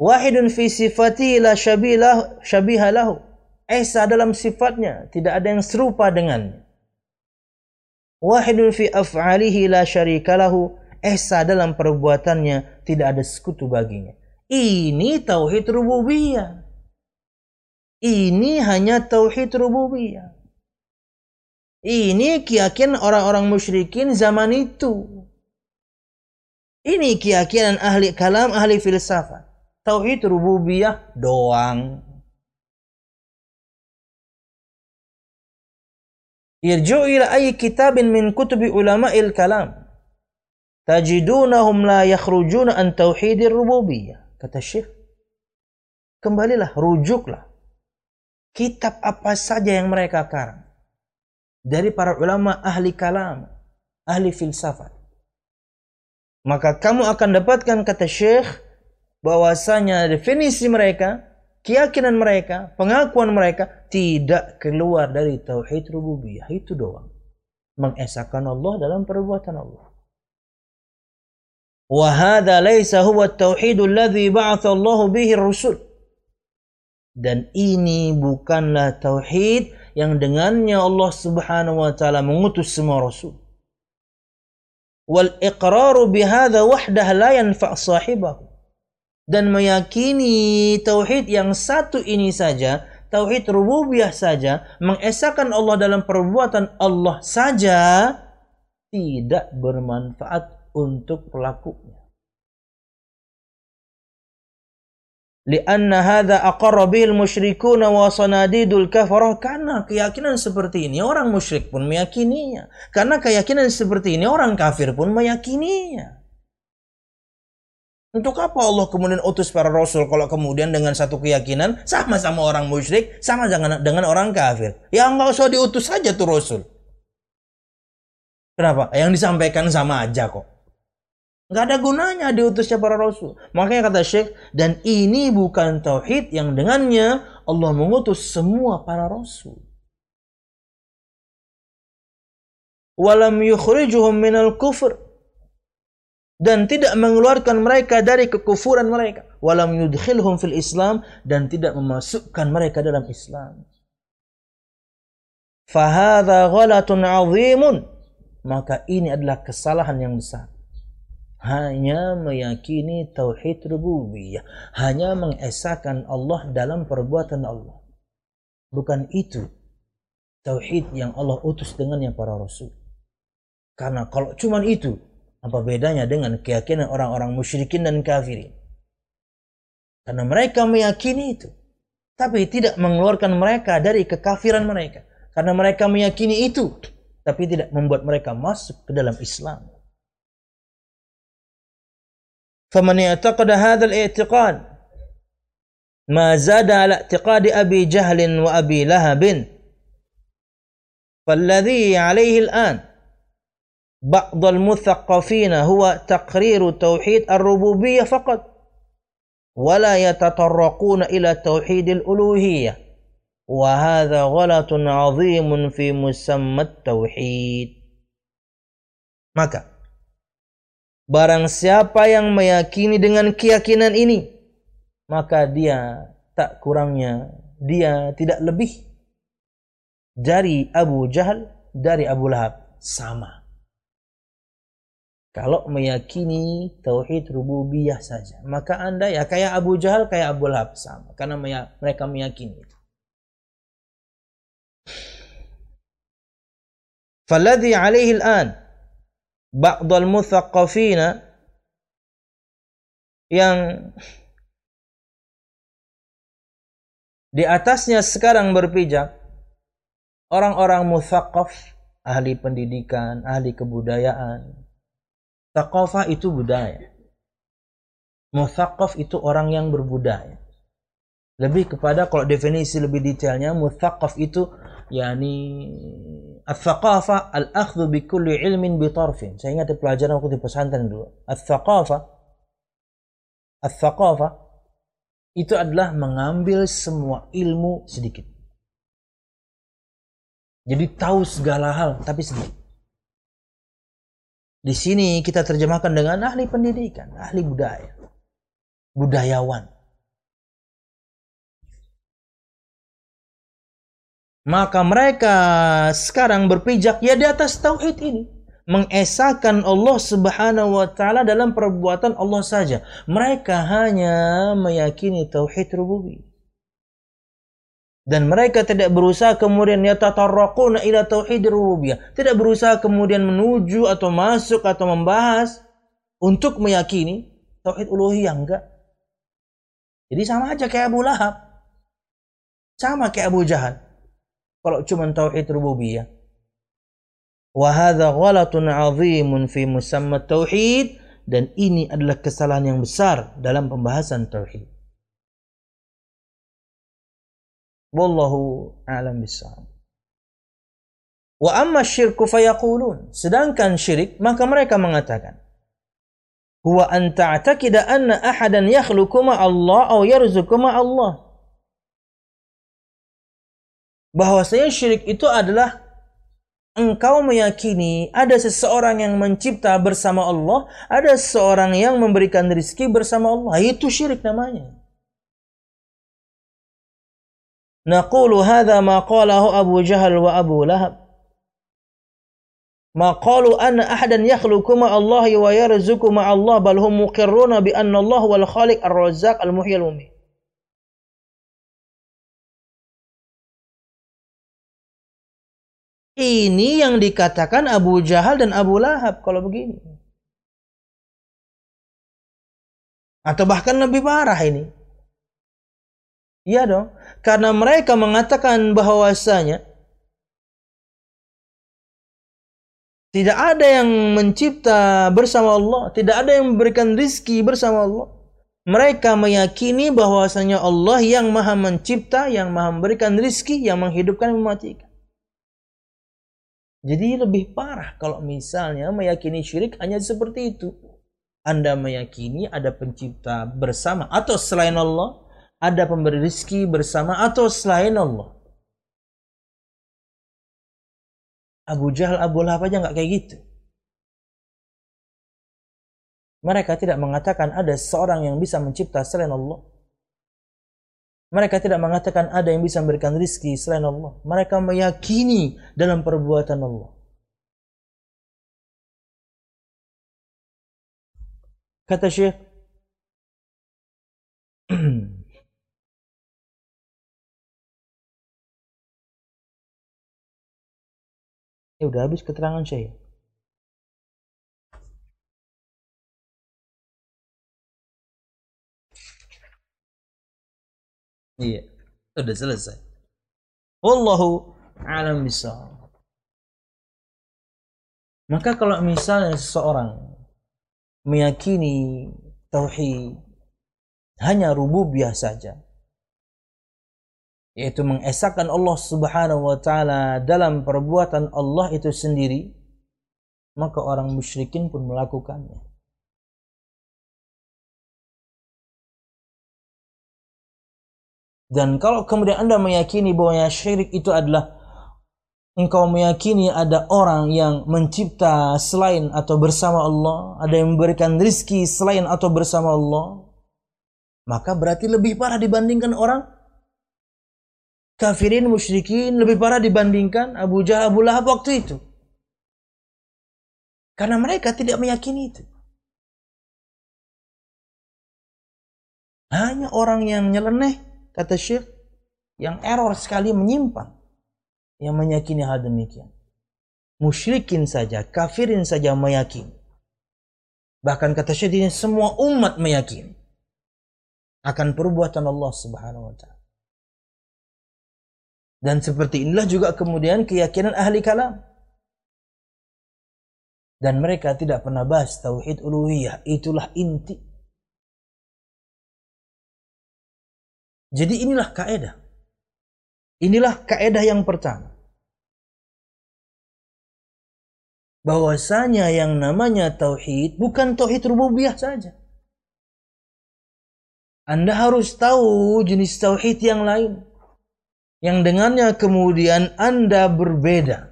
Wahidun fi sifati la syabiha lahu. Esa dalam sifatnya. Tidak ada yang serupa dengannya. Wahidun fi af'alihi la syarika lahu. Esa dalam perbuatannya tidak ada sekutu baginya. Ini tauhid rububiyah. Ini hanya tauhid rububiyah. Ini keyakinan orang-orang musyrikin zaman itu. Ini keyakinan ahli kalam, ahli filsafat. Tauhid rububiyah doang. Irju ila ayyi kitabin min kutubi ulama'il kalam. Tajidunahum la yakhrujuna an tauhidir rububiyah kata Syekh. Kembalilah rujuklah kitab apa saja yang mereka karang dari para ulama ahli kalam ahli filsafat. Maka kamu akan dapatkan kata Syekh bahwasanya definisi mereka keyakinan mereka pengakuan mereka tidak keluar dari tauhid rububiyah itu doang mengesahkan Allah dalam perbuatan Allah وهذا ليس هو التوحيد الذي بعث الله به الرسل dan ini bukanlah tauhid yang dengannya Allah Subhanahu wa taala mengutus semua rasul wal iqraru bihadza wahdah la yanfa' sahibahu dan meyakini tauhid yang satu ini saja tauhid rububiyah saja mengesahkan Allah dalam perbuatan Allah saja tidak bermanfaat untuk pelakunya. Lianna hadza aqarra bihil musyrikuna wa sanadidul kafarah karena keyakinan seperti ini orang musyrik pun meyakininya. Karena keyakinan seperti ini orang kafir pun meyakininya. Untuk apa Allah kemudian utus para rasul kalau kemudian dengan satu keyakinan sama-sama orang musyrik, sama dengan dengan orang kafir. Ya nggak usah diutus saja tuh rasul. Kenapa? Yang disampaikan sama aja kok. Nggak ada gunanya diutusnya para rasul. Makanya kata Syekh, dan ini bukan tauhid yang dengannya Allah mengutus semua para rasul. Walam yukhrijuhum minal kufr. Dan tidak mengeluarkan mereka dari kekufuran mereka. Walam yudkhilhum fil Islam. Dan tidak memasukkan mereka dalam Islam. Fahadha ghalatun azimun. Maka ini adalah kesalahan yang besar hanya meyakini tauhid rububiyah, hanya mengesahkan Allah dalam perbuatan Allah. Bukan itu tauhid yang Allah utus dengan yang para rasul. Karena kalau cuma itu, apa bedanya dengan keyakinan orang-orang musyrikin dan kafirin? Karena mereka meyakini itu, tapi tidak mengeluarkan mereka dari kekafiran mereka. Karena mereka meyakini itu, tapi tidak membuat mereka masuk ke dalam Islam. فمن اعتقد هذا الاعتقاد ما زاد على اعتقاد أبي جهل وأبي لهب فالذي عليه الآن ba'dal muthaqqafina huwa taqriru tauhid ar-rububiyyah faqat. Wala yatatarraquna ila tauhidil uluhiyah. Wa hadha ghalatun 'azimun fi maka barang siapa yang meyakini dengan keyakinan ini maka dia tak kurangnya dia tidak lebih dari Abu Jahal dari Abu Lahab. Sama. Kalau meyakini tauhid rububiyah saja, maka Anda ya kayak Abu Jahal, kayak Abu Lahab sama. Karena mereka meyakini itu. Faladhi alaihi al-an ba'dal muthaqqafina yang di atasnya sekarang berpijak orang-orang muthaqqaf, ahli pendidikan, ahli kebudayaan. Thaqafah itu budaya. Muthaqqaf itu orang yang berbudaya. Lebih kepada kalau definisi lebih detailnya, muthaqqaf itu yakni Al-thaqafa al-akhdhu bi kulli ilmin bi tarfin. Saya ingat di pelajaran waktu di pesantren dulu. Al-thaqafa Al-thaqafa itu adalah mengambil semua ilmu sedikit. Jadi tahu segala hal tapi sedikit. Di sini kita terjemahkan dengan ahli pendidikan, ahli budaya, budayawan. Maka mereka sekarang berpijak ya di atas tauhid ini mengesahkan Allah Subhanahu wa taala dalam perbuatan Allah saja. Mereka hanya meyakini tauhid rububiyah. Dan mereka tidak berusaha kemudian yatatarraquna ila tauhid rububiyah. Tidak berusaha kemudian menuju atau masuk atau membahas untuk meyakini tauhid uluhiyah enggak. Jadi sama aja kayak Abu Lahab. Sama kayak Abu Jahal. Kalau cuma tauhid rububiyah. Wahada ghalatun azimun fi musamma tauhid dan ini adalah kesalahan yang besar dalam pembahasan tauhid. Wallahu a'lam bissawab. Wa amma syirku fayaqulun. Sedangkan syirik maka mereka mengatakan huwa an ta'taqida anna ahadan yakhluqu Allah atau yarzuqu Allah. Bahwasanya syirik itu adalah engkau meyakini ada seseorang yang mencipta bersama Allah, ada seseorang yang memberikan rezeki bersama Allah. Itu syirik namanya. Naqulu hadha ma qalahu Abu Jahal wa Abu Lahab. Ma qalu anna ahadan yakhluqu ma Allah wa yarzuqu ma Allah bal hum muqirruna bi anna. Ini yang dikatakan Abu Jahal dan Abu Lahab kalau begini. Atau bahkan lebih parah ini. Iya dong. Karena mereka mengatakan bahwasanya tidak ada yang mencipta bersama Allah, tidak ada yang memberikan rizki bersama Allah. Mereka meyakini bahwasanya Allah yang maha mencipta, yang maha memberikan rizki, yang menghidupkan mematikan. Jadi lebih parah kalau misalnya meyakini syirik hanya seperti itu. Anda meyakini ada pencipta bersama atau selain Allah, ada pemberi rizki bersama atau selain Allah. Abu Jahal, Abu Lahab aja nggak kayak gitu. Mereka tidak mengatakan ada seorang yang bisa mencipta selain Allah. Mereka tidak mengatakan ada yang bisa memberikan rizki selain Allah. Mereka meyakini dalam perbuatan Allah. Kata Syekh, Ya udah habis keterangan Syekh. Iya, sudah selesai. Wallahu alam bisawab. Maka kalau misalnya seseorang meyakini tauhid hanya rububiyah saja, yaitu mengesahkan Allah Subhanahu wa taala dalam perbuatan Allah itu sendiri, maka orang musyrikin pun melakukannya. Dan kalau kemudian Anda meyakini bahwa syirik itu adalah engkau meyakini ada orang yang mencipta selain atau bersama Allah, ada yang memberikan rizki selain atau bersama Allah, maka berarti lebih parah dibandingkan orang kafirin musyrikin lebih parah dibandingkan Abu Jahal Abu Lahab waktu itu. Karena mereka tidak meyakini itu. Hanya orang yang nyeleneh kata Syekh yang error sekali menyimpang yang meyakini hal demikian. Musyrikin saja, kafirin saja meyakini. Bahkan kata Syekh ini semua umat meyakini akan perbuatan Allah Subhanahu wa taala. Dan seperti inilah juga kemudian keyakinan ahli kalam. Dan mereka tidak pernah bahas tauhid uluhiyah, itulah inti Jadi inilah kaedah. Inilah kaedah yang pertama. Bahwasanya yang namanya tauhid bukan tauhid rububiyah saja. Anda harus tahu jenis tauhid yang lain. Yang dengannya kemudian Anda berbeda.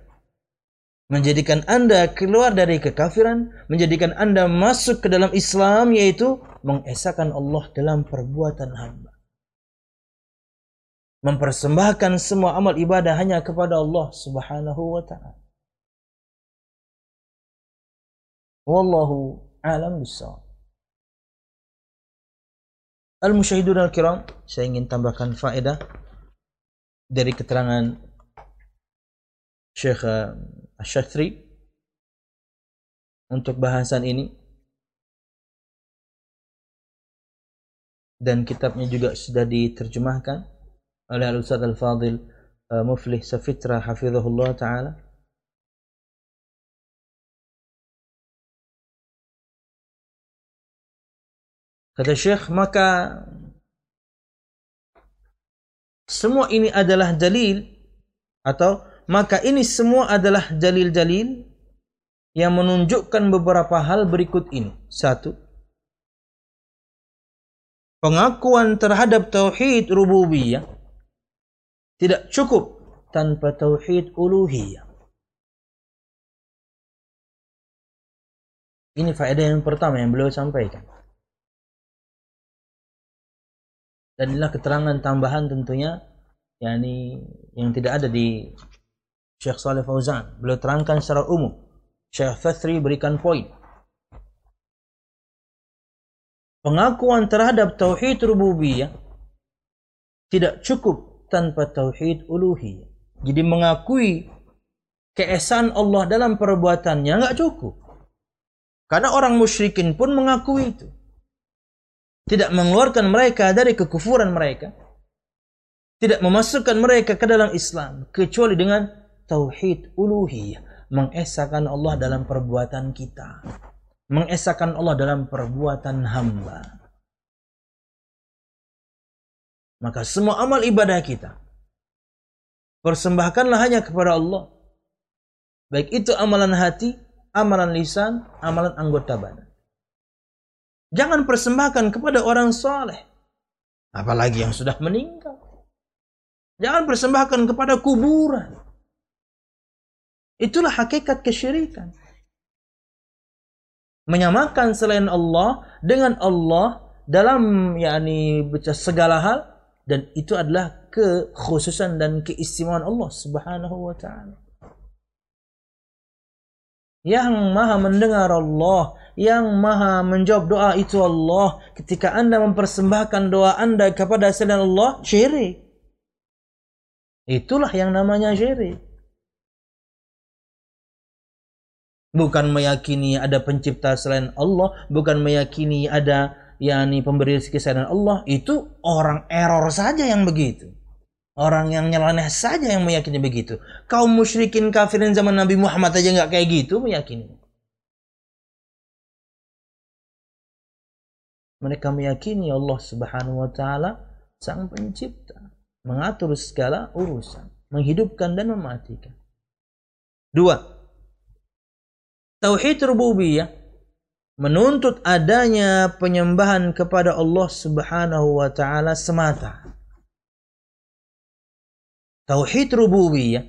Menjadikan Anda keluar dari kekafiran, menjadikan Anda masuk ke dalam Islam yaitu mengesahkan Allah dalam perbuatan hamba. Mempersembahkan semua amal ibadah hanya kepada Allah Subhanahu wa taala. Wallahu alam bisawab. Al-musyahidun al-kiram, saya ingin tambahkan faedah dari keterangan Syekh uh, Asy-Syathri untuk bahasan ini. Dan kitabnya juga sudah diterjemahkan oleh Al-Ustaz Al-Fadil uh, Muflih Safitra hafizahullah taala. Kata Syekh, maka semua ini adalah dalil atau maka ini semua adalah dalil-dalil yang menunjukkan beberapa hal berikut ini. Satu, pengakuan terhadap tauhid rububiyah tidak cukup tanpa tauhid uluhiyah. Ini faedah yang pertama yang beliau sampaikan. Dan inilah keterangan tambahan tentunya yakni yang tidak ada di Syekh Saleh Fauzan. Beliau terangkan secara umum. Syekh Fathri berikan poin. Pengakuan terhadap tauhid rububiyah tidak cukup tanpa tauhid uluhiyah. Jadi mengakui keesaan Allah dalam perbuatannya nggak cukup. Karena orang musyrikin pun mengakui itu tidak mengeluarkan mereka dari kekufuran mereka, tidak memasukkan mereka ke dalam Islam kecuali dengan tauhid uluhiyah, mengesahkan Allah dalam perbuatan kita, mengesahkan Allah dalam perbuatan hamba. Maka semua amal ibadah kita persembahkanlah hanya kepada Allah. Baik itu amalan hati, amalan lisan, amalan anggota badan. Jangan persembahkan kepada orang soleh. Apalagi yang sudah meninggal. Jangan persembahkan kepada kuburan. Itulah hakikat kesyirikan. Menyamakan selain Allah dengan Allah dalam yakni segala hal dan itu adalah kekhususan dan keistimewaan Allah Subhanahu wa taala. Yang maha mendengar Allah, yang maha menjawab doa itu Allah. Ketika anda mempersembahkan doa anda kepada selain Allah, syirik. Itulah yang namanya syirik. Bukan meyakini ada pencipta selain Allah, bukan meyakini ada yakni pemberi rezeki selain Allah, itu orang error saja yang begitu. Orang yang nyeleneh saja yang meyakini begitu. Kaum musyrikin kafirin zaman Nabi Muhammad aja nggak kayak gitu meyakini. Mereka meyakini Allah Subhanahu wa taala sang pencipta, mengatur segala urusan, menghidupkan dan mematikan. Dua. Tauhid rububiyah menuntut adanya penyembahan kepada Allah Subhanahu wa taala semata tauhid rububiyah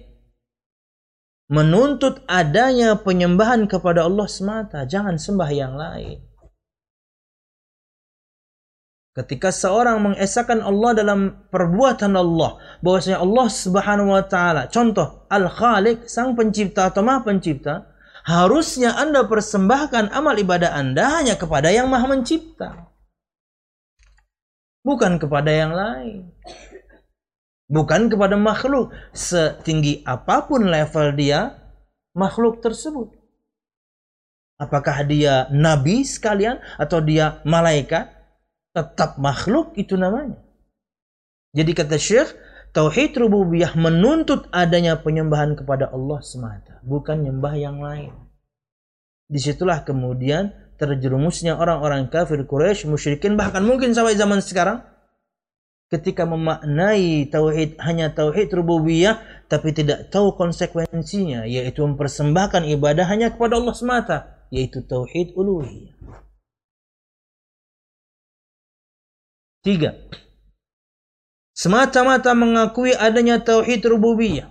menuntut adanya penyembahan kepada Allah semata, jangan sembah yang lain. Ketika seorang mengesahkan Allah dalam perbuatan Allah, bahwasanya Allah Subhanahu wa taala, contoh Al-Khaliq, sang pencipta atau Maha Pencipta, harusnya Anda persembahkan amal ibadah Anda hanya kepada yang Maha Mencipta. Bukan kepada yang lain bukan kepada makhluk. Setinggi apa pun level dia makhluk tersebut. Apakah dia nabi sekalian atau dia malaikat? Tetap makhluk itu namanya. Jadi kata Syekh tauhid rububiyah menuntut adanya penyembahan kepada Allah semata bukan nyembah yang lain. Di situlah kemudian terjerumusnya orang-orang kafir Quraisy musyrikin bahkan mungkin sampai zaman sekarang ketika memaknai tauhid hanya tauhid rububiyah tapi tidak tahu konsekuensinya yaitu mempersembahkan ibadah hanya kepada Allah semata yaitu tauhid uluhiyah. Tiga. semata-mata mengakui adanya tauhid rububiyah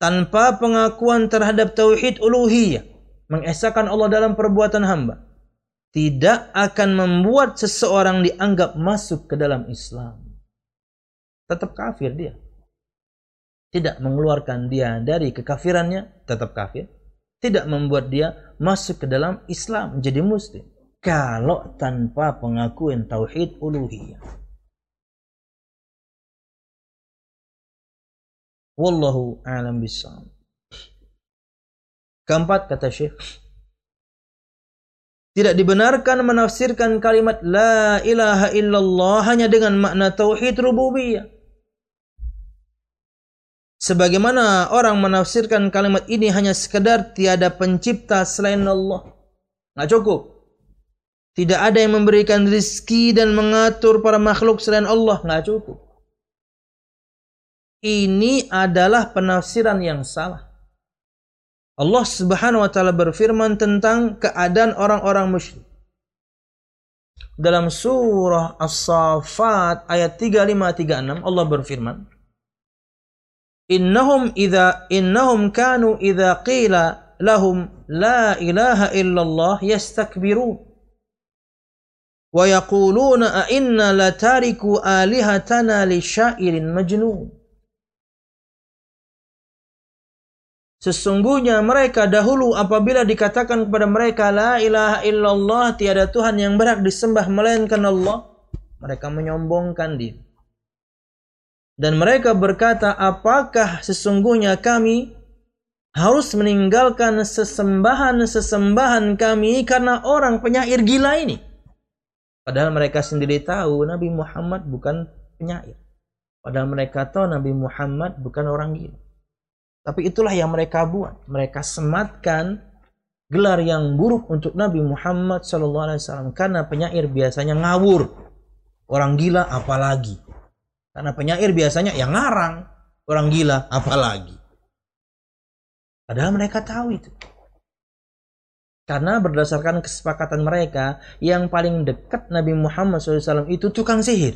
tanpa pengakuan terhadap tauhid uluhiyah, mengesahkan Allah dalam perbuatan hamba, tidak akan membuat seseorang dianggap masuk ke dalam Islam. Tetap kafir dia. Tidak mengeluarkan dia dari kekafirannya, tetap kafir. Tidak membuat dia masuk ke dalam Islam, menjadi muslim. Kalau tanpa pengakuan tauhid uluhiyah. Wallahu a'lam bishawab. Keempat kata Syekh, tidak dibenarkan menafsirkan kalimat la ilaha illallah hanya dengan makna tauhid rububiyah. Sebagaimana orang menafsirkan kalimat ini hanya sekedar tiada pencipta selain Allah. Nggak cukup. Tidak ada yang memberikan rizki dan mengatur para makhluk selain Allah. Nggak cukup ini adalah penafsiran yang salah. Allah Subhanahu wa taala berfirman tentang keadaan orang-orang musyrik. Dalam surah As-Saffat ayat 3536 Allah berfirman, "Innahum idza innahum kanu idza qila lahum la ilaha illallah yastakbirun." wa yaquluna a inna latariku alihatana li syairin majnun Sesungguhnya mereka dahulu apabila dikatakan kepada mereka la ilaha illallah tiada Tuhan yang berhak disembah melainkan Allah, mereka menyombongkan diri. Dan mereka berkata, apakah sesungguhnya kami harus meninggalkan sesembahan-sesembahan kami karena orang penyair gila ini? Padahal mereka sendiri tahu Nabi Muhammad bukan penyair. Padahal mereka tahu Nabi Muhammad bukan orang gila. Tapi itulah yang mereka buat. Mereka sematkan gelar yang buruk untuk Nabi Muhammad SAW karena penyair biasanya ngawur. Orang gila apalagi. Karena penyair biasanya yang ngarang. Orang gila apalagi. Padahal mereka tahu itu. Karena berdasarkan kesepakatan mereka, yang paling dekat Nabi Muhammad SAW itu tukang sihir.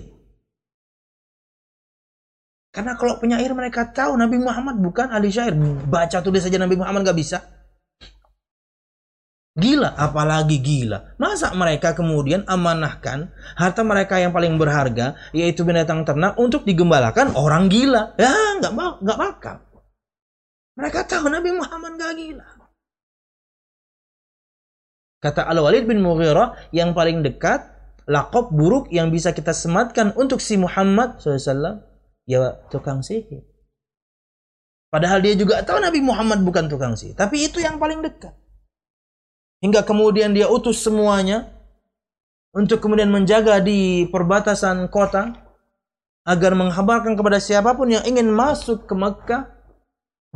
Karena kalau penyair mereka tahu Nabi Muhammad bukan ahli syair. Baca tulis saja Nabi Muhammad gak bisa. Gila, apalagi gila. Masa mereka kemudian amanahkan harta mereka yang paling berharga, yaitu binatang ternak, untuk digembalakan orang gila? Ya, nggak mau, nggak bakal. Mereka tahu Nabi Muhammad gak gila. Kata Al-Walid bin Mughirah, yang paling dekat, lakop buruk yang bisa kita sematkan untuk si Muhammad SAW, ya tukang sihir. Padahal dia juga tahu Nabi Muhammad bukan tukang sihir. Tapi itu yang paling dekat. Hingga kemudian dia utus semuanya untuk kemudian menjaga di perbatasan kota agar menghabarkan kepada siapa pun yang ingin masuk ke Mekah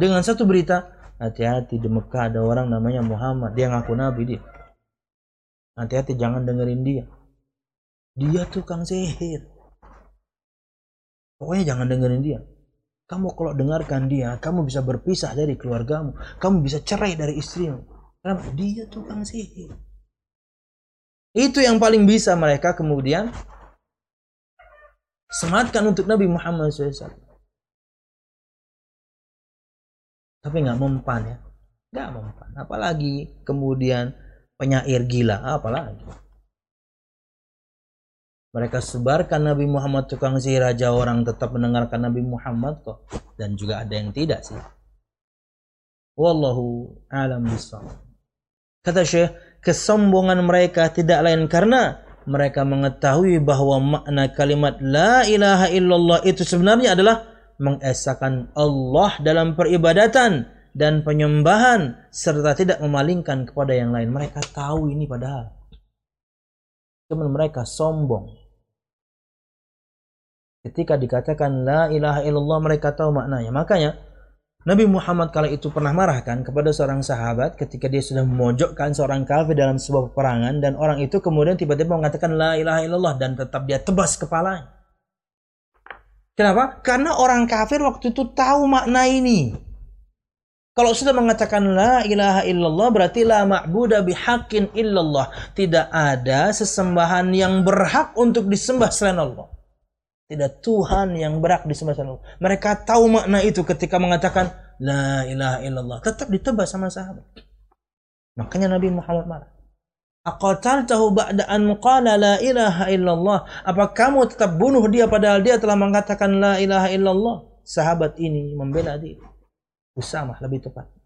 dengan satu berita hati-hati di Mekah ada orang namanya Muhammad dia ngaku nabi dia hati-hati jangan dengerin dia dia tukang sihir Pokoknya jangan dengerin dia. Kamu kalau dengarkan dia, kamu bisa berpisah dari keluargamu. Kamu bisa cerai dari istrimu. Kenapa? Dia tukang sihir. Itu yang paling bisa mereka kemudian sematkan untuk Nabi Muhammad SAW. Tapi nggak mempan ya. Nggak mempan. Apalagi kemudian penyair gila. Apalagi. Mereka sebarkan Nabi Muhammad tukang sihir raja orang tetap mendengarkan Nabi Muhammad kok. Dan juga ada yang tidak sih. Wallahu alam bisawab. Kata Syekh, kesombongan mereka tidak lain karena mereka mengetahui bahwa makna kalimat la ilaha illallah itu sebenarnya adalah mengesahkan Allah dalam peribadatan dan penyembahan serta tidak memalingkan kepada yang lain. Mereka tahu ini padahal. Cuman mereka sombong. Ketika dikatakan la ilaha illallah mereka tahu maknanya. Makanya Nabi Muhammad kala itu pernah marahkan kepada seorang sahabat ketika dia sudah memojokkan seorang kafir dalam sebuah peperangan dan orang itu kemudian tiba-tiba mengatakan la ilaha illallah dan tetap dia tebas kepalanya. Kenapa? Karena orang kafir waktu itu tahu makna ini. Kalau sudah mengatakan la ilaha illallah berarti la ma'budah bihaqqin illallah. Tidak ada sesembahan yang berhak untuk disembah selain Allah. Tidak Tuhan yang berak di semasa Mereka tahu makna itu ketika mengatakan La ilaha illallah. Tetap ditebas sama sahabat. Makanya Nabi Muhammad marah. Aqataltahu ba'da an qala la ilaha illallah. Apa kamu tetap bunuh dia padahal dia telah mengatakan la ilaha illallah? Sahabat ini membela dia. Usamah lebih tepat.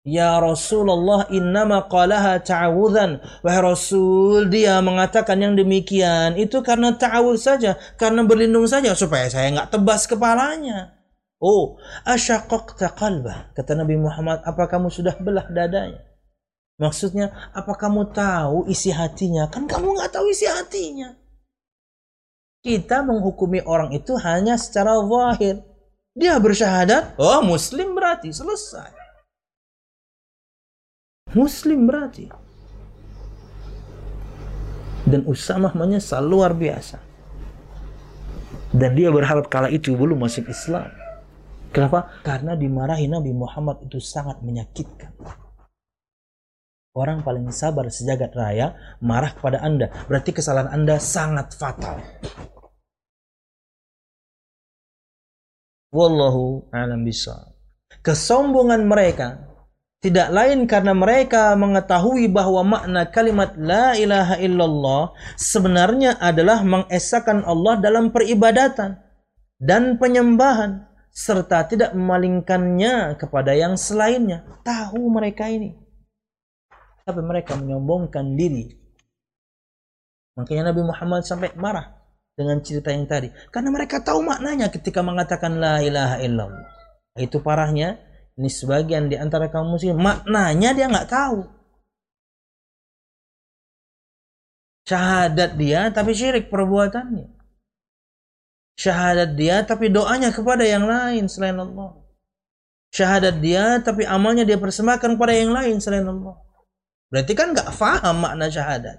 Ya Rasulullah innama qalaha ta'awudhan. Wahai Rasul, dia mengatakan yang demikian. Itu karena ta'awud saja. Karena berlindung saja. Supaya saya nggak tebas kepalanya. Oh, asyaqaqta qalbah. Kata Nabi Muhammad, apa kamu sudah belah dadanya? Maksudnya, apa kamu tahu isi hatinya? Kan kamu nggak tahu isi hatinya. Kita menghukumi orang itu hanya secara zahir. Dia bersyahadat, oh muslim berarti selesai. Muslim berarti. Dan Usamah menyesal luar biasa. Dan dia berharap kala itu belum masuk Islam. Kenapa? Karena dimarahi Nabi Muhammad itu sangat menyakitkan. Orang paling sabar sejagat raya marah kepada Anda. Berarti kesalahan Anda sangat fatal. Wallahu alam bisa. Kesombongan mereka tidak lain karena mereka mengetahui bahwa makna kalimat la ilaha illallah sebenarnya adalah mengesahkan Allah dalam peribadatan dan penyembahan serta tidak memalingkannya kepada yang selainnya. Tahu mereka ini. Tapi mereka menyombongkan diri. Makanya Nabi Muhammad sampai marah dengan cerita yang tadi. Karena mereka tahu maknanya ketika mengatakan la ilaha illallah. Itu parahnya ini sebagian di antara kaum muslim maknanya dia nggak tahu. Syahadat dia tapi syirik perbuatannya. Syahadat dia tapi doanya kepada yang lain selain Allah. Syahadat dia tapi amalnya dia persembahkan kepada yang lain selain Allah. Berarti kan nggak faham makna syahadat.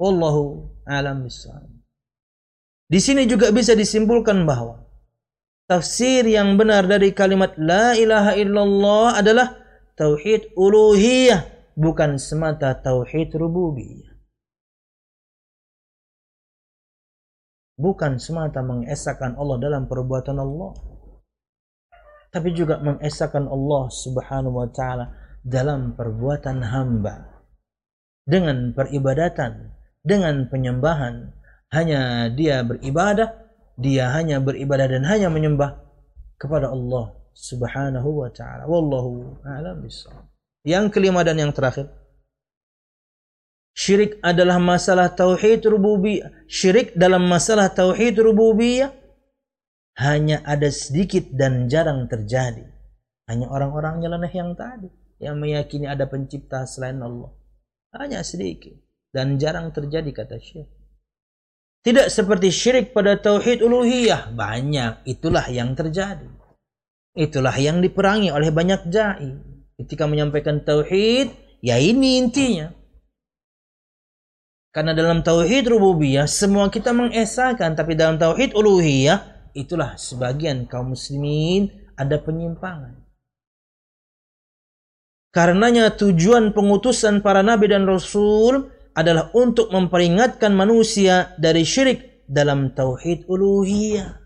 Wallahu alam. Di sini juga bisa disimpulkan bahwa tafsir yang benar dari kalimat la ilaha illallah adalah tauhid uluhiyah bukan semata tauhid rububiyah. Bukan semata mengesahkan Allah dalam perbuatan Allah. Tapi juga mengesahkan Allah subhanahu wa ta'ala dalam perbuatan hamba. Dengan peribadatan, dengan penyembahan. Hanya dia beribadah dia hanya beribadah dan hanya menyembah kepada Allah Subhanahu wa taala. Wallahu a'lam bishawab. Yang kelima dan yang terakhir. Syirik adalah masalah tauhid rububiyah. Syirik dalam masalah tauhid rububiyah hanya ada sedikit dan jarang terjadi. Hanya orang-orang nyeleneh yang tadi yang meyakini ada pencipta selain Allah. Hanya sedikit dan jarang terjadi kata Syekh. Tidak seperti syirik pada tauhid uluhiyah. Banyak. Itulah yang terjadi. Itulah yang diperangi oleh banyak jai. Ketika menyampaikan tauhid, ya ini intinya. Karena dalam tauhid rububiyah semua kita mengesahkan, tapi dalam tauhid uluhiyah itulah sebagian kaum muslimin ada penyimpangan. Karenanya tujuan pengutusan para nabi dan rasul adalah untuk memperingatkan manusia dari syirik dalam tauhid uluhiyah.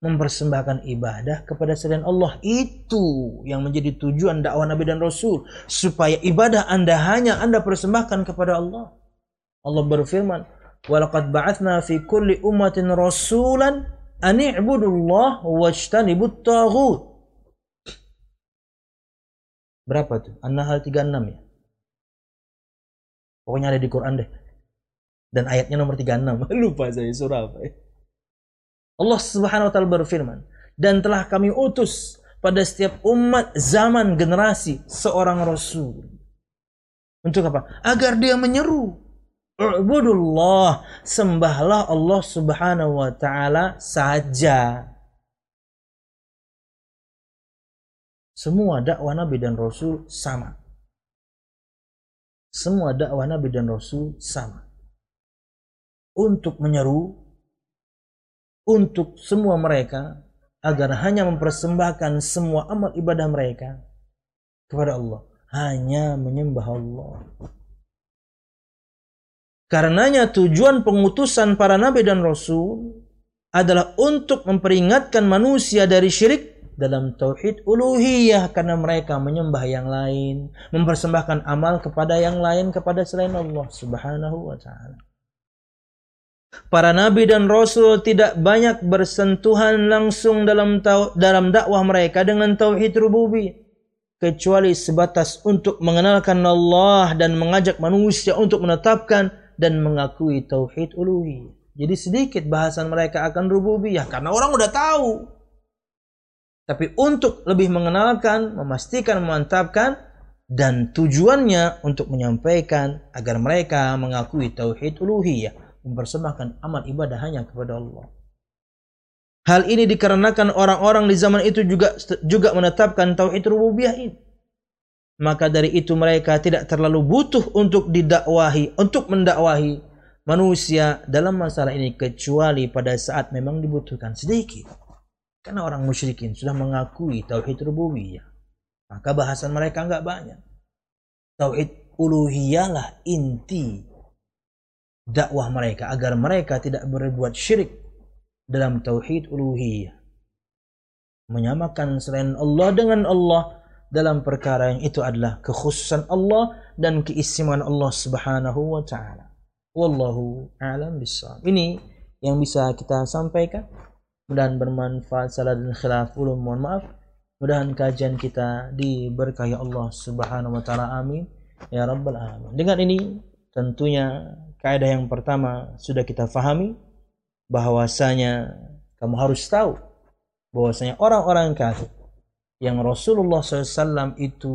Mempersembahkan ibadah kepada selain Allah itu yang menjadi tujuan dakwah Nabi dan Rasul supaya ibadah Anda hanya Anda persembahkan kepada Allah. Allah berfirman, "Walaqad ba'atsna fi kulli ummatin rasulan an i'budullah wajtanibut taghut." Berapa tuh? An-Nahl 36 ya. Pokoknya ada di Quran deh. Dan ayatnya nomor 36. Lupa saya surah apa ya. Allah Subhanahu wa taala berfirman, "Dan telah kami utus pada setiap umat zaman generasi seorang rasul." Untuk apa? Agar dia menyeru, "Ubudullah, sembahlah Allah Subhanahu wa taala saja." Semua dakwah Nabi dan Rasul sama. Semua dakwah Nabi dan Rasul sama. Untuk menyeru untuk semua mereka agar hanya mempersembahkan semua amal ibadah mereka kepada Allah, hanya menyembah Allah. Karenanya tujuan pengutusan para nabi dan rasul adalah untuk memperingatkan manusia dari syirik dalam tauhid uluhiyah karena mereka menyembah yang lain, mempersembahkan amal kepada yang lain kepada selain Allah Subhanahu wa taala. Para nabi dan rasul tidak banyak bersentuhan langsung dalam dalam dakwah mereka dengan tauhid rububiyah kecuali sebatas untuk mengenalkan Allah dan mengajak manusia untuk menetapkan dan mengakui tauhid uluhiyah. Jadi sedikit bahasan mereka akan rububiyah karena orang udah tahu. Tapi untuk lebih mengenalkan, memastikan, memantapkan dan tujuannya untuk menyampaikan agar mereka mengakui tauhid uluhiyah, mempersembahkan amal ibadah hanya kepada Allah. Hal ini dikarenakan orang-orang di zaman itu juga juga menetapkan tauhid rububiyah ini maka dari itu mereka tidak terlalu butuh untuk didakwahi, untuk mendakwahi manusia dalam masalah ini kecuali pada saat memang dibutuhkan sedikit. Karena orang musyrikin sudah mengakui tauhid rububiyah. Maka bahasan mereka enggak banyak. Tauhid uluhiyahlah inti dakwah mereka agar mereka tidak berbuat syirik dalam tauhid uluhiyah. Menyamakan selain Allah dengan Allah dalam perkara yang itu adalah kekhususan Allah dan keistimewaan Allah Subhanahu wa taala. Wallahu a'lam bissawab. Ini yang bisa kita sampaikan. Mudahan bermanfaat salah dan khilaf ulum mohon maaf. Mudahan kajian kita diberkahi Allah Subhanahu wa taala. Amin. Ya rabbal alamin. Dengan ini tentunya kaidah yang pertama sudah kita fahami bahwasanya kamu harus tahu bahwasanya orang-orang kafir yang Rasulullah SAW itu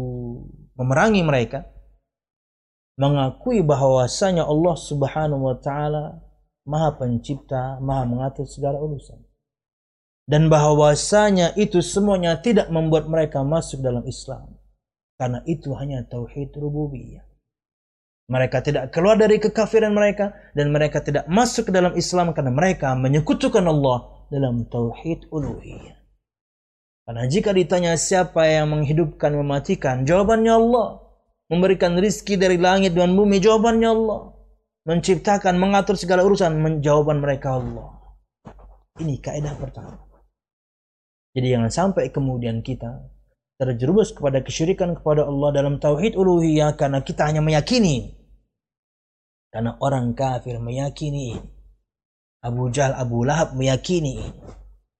memerangi mereka mengakui bahwasanya Allah Subhanahu wa taala Maha Pencipta, Maha mengatur segala urusan. Dan bahwasanya itu semuanya tidak membuat mereka masuk dalam Islam. Karena itu hanya tauhid rububiyah. Mereka tidak keluar dari kekafiran mereka dan mereka tidak masuk ke dalam Islam karena mereka menyekutukan Allah dalam tauhid uluhiyah. Karena jika ditanya siapa yang menghidupkan mematikan, jawabannya Allah. Memberikan rizki dari langit dan bumi, jawabannya Allah. Menciptakan, mengatur segala urusan, jawaban mereka Allah. Ini kaidah pertama. Jadi jangan sampai kemudian kita terjerumus kepada kesyirikan kepada Allah dalam tauhid uluhiyah karena kita hanya meyakini. Karena orang kafir meyakini. Abu Jahal, Abu Lahab meyakini.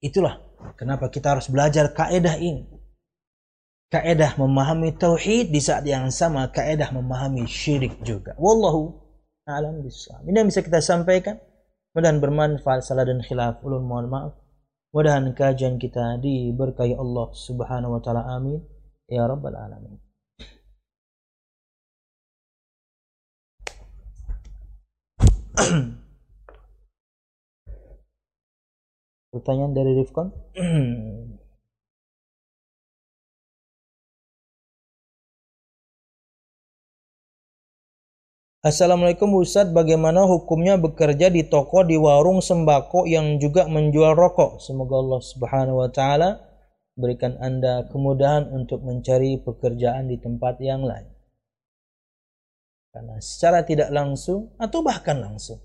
Itulah Kenapa kita harus belajar kaedah ini? Kaedah memahami tauhid di saat yang sama kaedah memahami syirik juga. Wallahu a'lam bishawab. Ini yang bisa kita sampaikan. Mudahan bermanfaat salah dan khilaf. Ulun mohon maaf. Mudahan kajian kita diberkahi Allah Subhanahu wa taala. Amin. Ya rabbal alamin. Pertanyaan dari Rifkon. Assalamualaikum Ustadz, bagaimana hukumnya bekerja di toko di warung sembako yang juga menjual rokok? Semoga Allah Subhanahu wa taala berikan Anda kemudahan untuk mencari pekerjaan di tempat yang lain. Karena secara tidak langsung atau bahkan langsung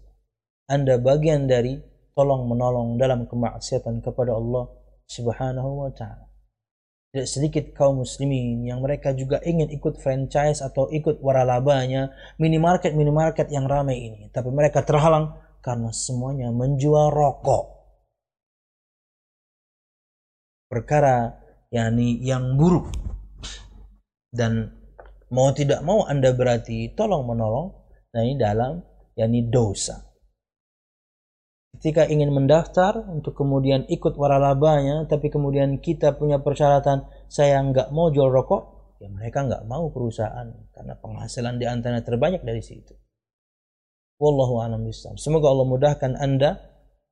Anda bagian dari tolong menolong dalam kemaksiatan kepada Allah Subhanahu wa taala. Tidak sedikit kaum muslimin yang mereka juga ingin ikut franchise atau ikut waralabanya minimarket minimarket yang ramai ini, tapi mereka terhalang karena semuanya menjual rokok. Perkara yakni yang buruk. Dan mau tidak mau Anda berarti tolong menolong nah ini dalam yakni dosa ketika ingin mendaftar untuk kemudian ikut waralabanya tapi kemudian kita punya persyaratan saya nggak mau jual rokok ya mereka nggak mau perusahaan karena penghasilan di antara terbanyak dari situ. Wallahu a'lam semoga Allah mudahkan anda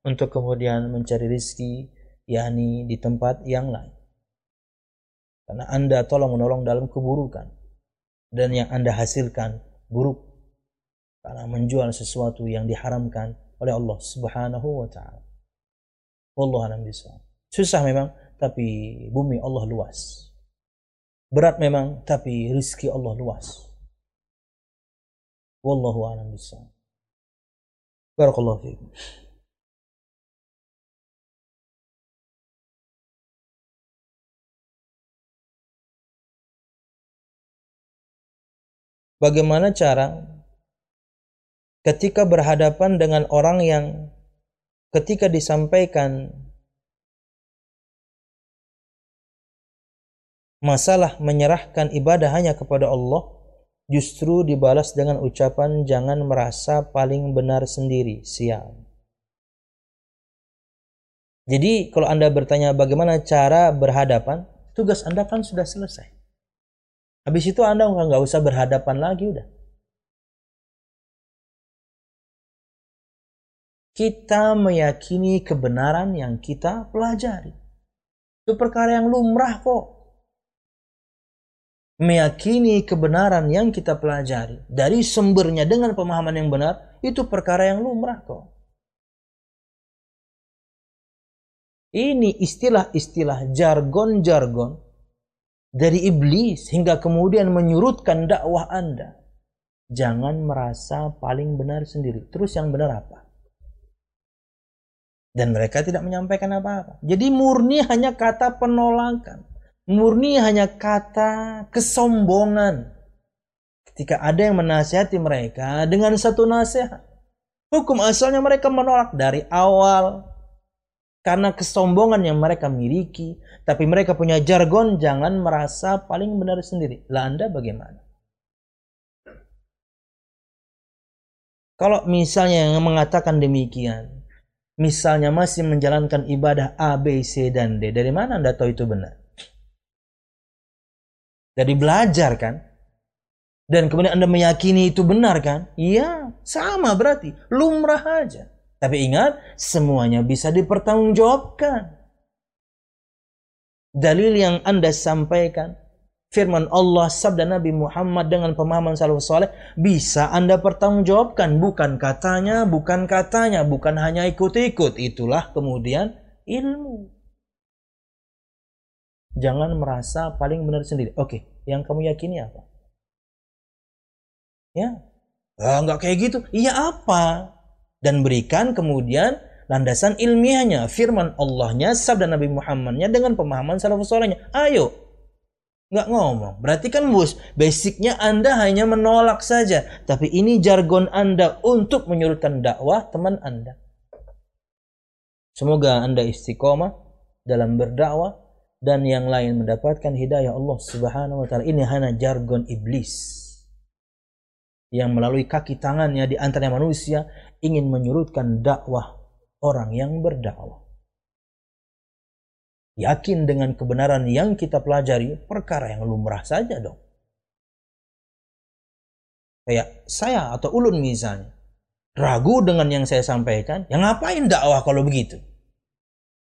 untuk kemudian mencari rizki yakni di tempat yang lain. Karena anda tolong menolong dalam keburukan dan yang anda hasilkan buruk. Karena menjual sesuatu yang diharamkan oleh Allah Subhanahu wa taala. Wallahu a'lam Susah memang, tapi bumi Allah luas. Berat memang, tapi rizki Allah luas. Wallahu a'lam Barakallahu fiikum. Bagaimana cara ketika berhadapan dengan orang yang ketika disampaikan masalah menyerahkan ibadah hanya kepada Allah justru dibalas dengan ucapan jangan merasa paling benar sendiri siang jadi kalau anda bertanya bagaimana cara berhadapan tugas anda kan sudah selesai Habis itu Anda nggak usah berhadapan lagi udah. Kita meyakini kebenaran yang kita pelajari. Itu perkara yang lumrah kok. Meyakini kebenaran yang kita pelajari dari sumbernya dengan pemahaman yang benar itu perkara yang lumrah kok. Ini istilah-istilah jargon-jargon dari iblis hingga kemudian menyurutkan dakwah Anda. Jangan merasa paling benar sendiri. Terus yang benar apa? Dan mereka tidak menyampaikan apa-apa. Jadi murni hanya kata penolakan. Murni hanya kata kesombongan. Ketika ada yang menasihati mereka dengan satu nasihat. Hukum asalnya mereka menolak dari awal. Karena kesombongan yang mereka miliki, tapi mereka punya jargon jangan merasa paling benar sendiri. Lah Anda bagaimana? Kalau misalnya yang mengatakan demikian, misalnya masih menjalankan ibadah A, B, C, dan D, dari mana Anda tahu itu benar? Dari belajar kan? Dan kemudian Anda meyakini itu benar kan? Iya, sama berarti. Lumrah aja. Tapi ingat, semuanya bisa dipertanggungjawabkan dalil yang Anda sampaikan, firman Allah, sabda Nabi Muhammad dengan pemahaman salafus saleh bisa Anda pertanggungjawabkan bukan katanya, bukan katanya, bukan hanya ikut-ikut. Itulah kemudian ilmu. Jangan merasa paling benar sendiri. Oke, yang kamu yakini apa? Ya, ah, nggak kayak gitu. Iya apa? Dan berikan kemudian landasan ilmiahnya, firman Allahnya, sabda Nabi Muhammadnya dengan pemahaman salafus solehnya. Ayo, nggak ngomong. Berarti kan bos, basicnya Anda hanya menolak saja. Tapi ini jargon Anda untuk menyurutkan dakwah teman Anda. Semoga Anda istiqomah dalam berdakwah dan yang lain mendapatkan hidayah Allah Subhanahu wa taala. Ini hanya jargon iblis yang melalui kaki tangannya di antara manusia ingin menyurutkan dakwah orang yang berdakwah. Yakin dengan kebenaran yang kita pelajari, perkara yang lumrah saja dong. Kayak saya atau ulun misalnya, ragu dengan yang saya sampaikan, yang ngapain dakwah kalau begitu?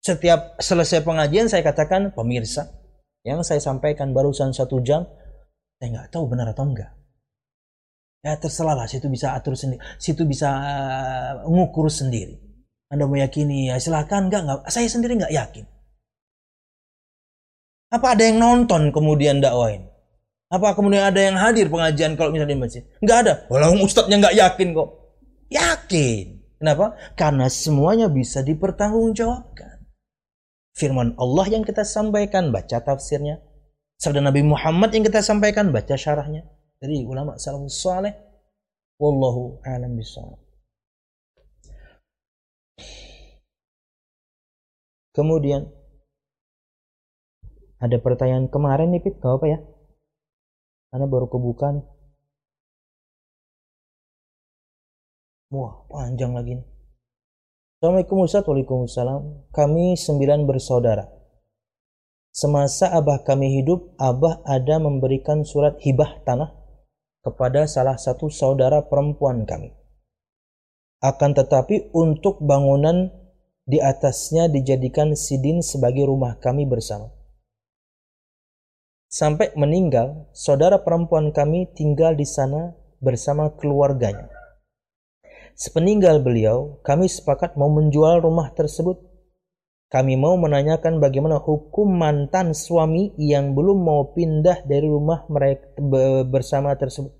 Setiap selesai pengajian saya katakan, pemirsa, yang saya sampaikan barusan satu jam, saya nggak tahu benar atau enggak. Ya terserah lah, situ bisa atur sendiri, situ bisa uh, ngukur sendiri. Anda meyakini, ya silahkan. Enggak, enggak. Saya sendiri enggak yakin. Apa ada yang nonton kemudian dakwain? Apa kemudian ada yang hadir pengajian kalau misalnya di masjid? Enggak ada. Walau ustadznya enggak yakin kok. Yakin. Kenapa? Karena semuanya bisa dipertanggungjawabkan. Firman Allah yang kita sampaikan, baca tafsirnya. Sabda Nabi Muhammad yang kita sampaikan, baca syarahnya. Dari ulama salafus saleh. Wallahu a'lam. Kemudian ada pertanyaan kemarin nih Pip, gak apa ya? Karena baru kebuka nih. Wah, panjang lagi nih. Assalamualaikum Ustaz, Waalaikumsalam. Kami sembilan bersaudara. Semasa abah kami hidup, abah ada memberikan surat hibah tanah kepada salah satu saudara perempuan kami. Akan tetapi untuk bangunan di atasnya dijadikan sidin sebagai rumah kami bersama. Sampai meninggal, saudara perempuan kami tinggal di sana bersama keluarganya. Sepeninggal beliau, kami sepakat mau menjual rumah tersebut. Kami mau menanyakan bagaimana hukum mantan suami yang belum mau pindah dari rumah mereka bersama tersebut.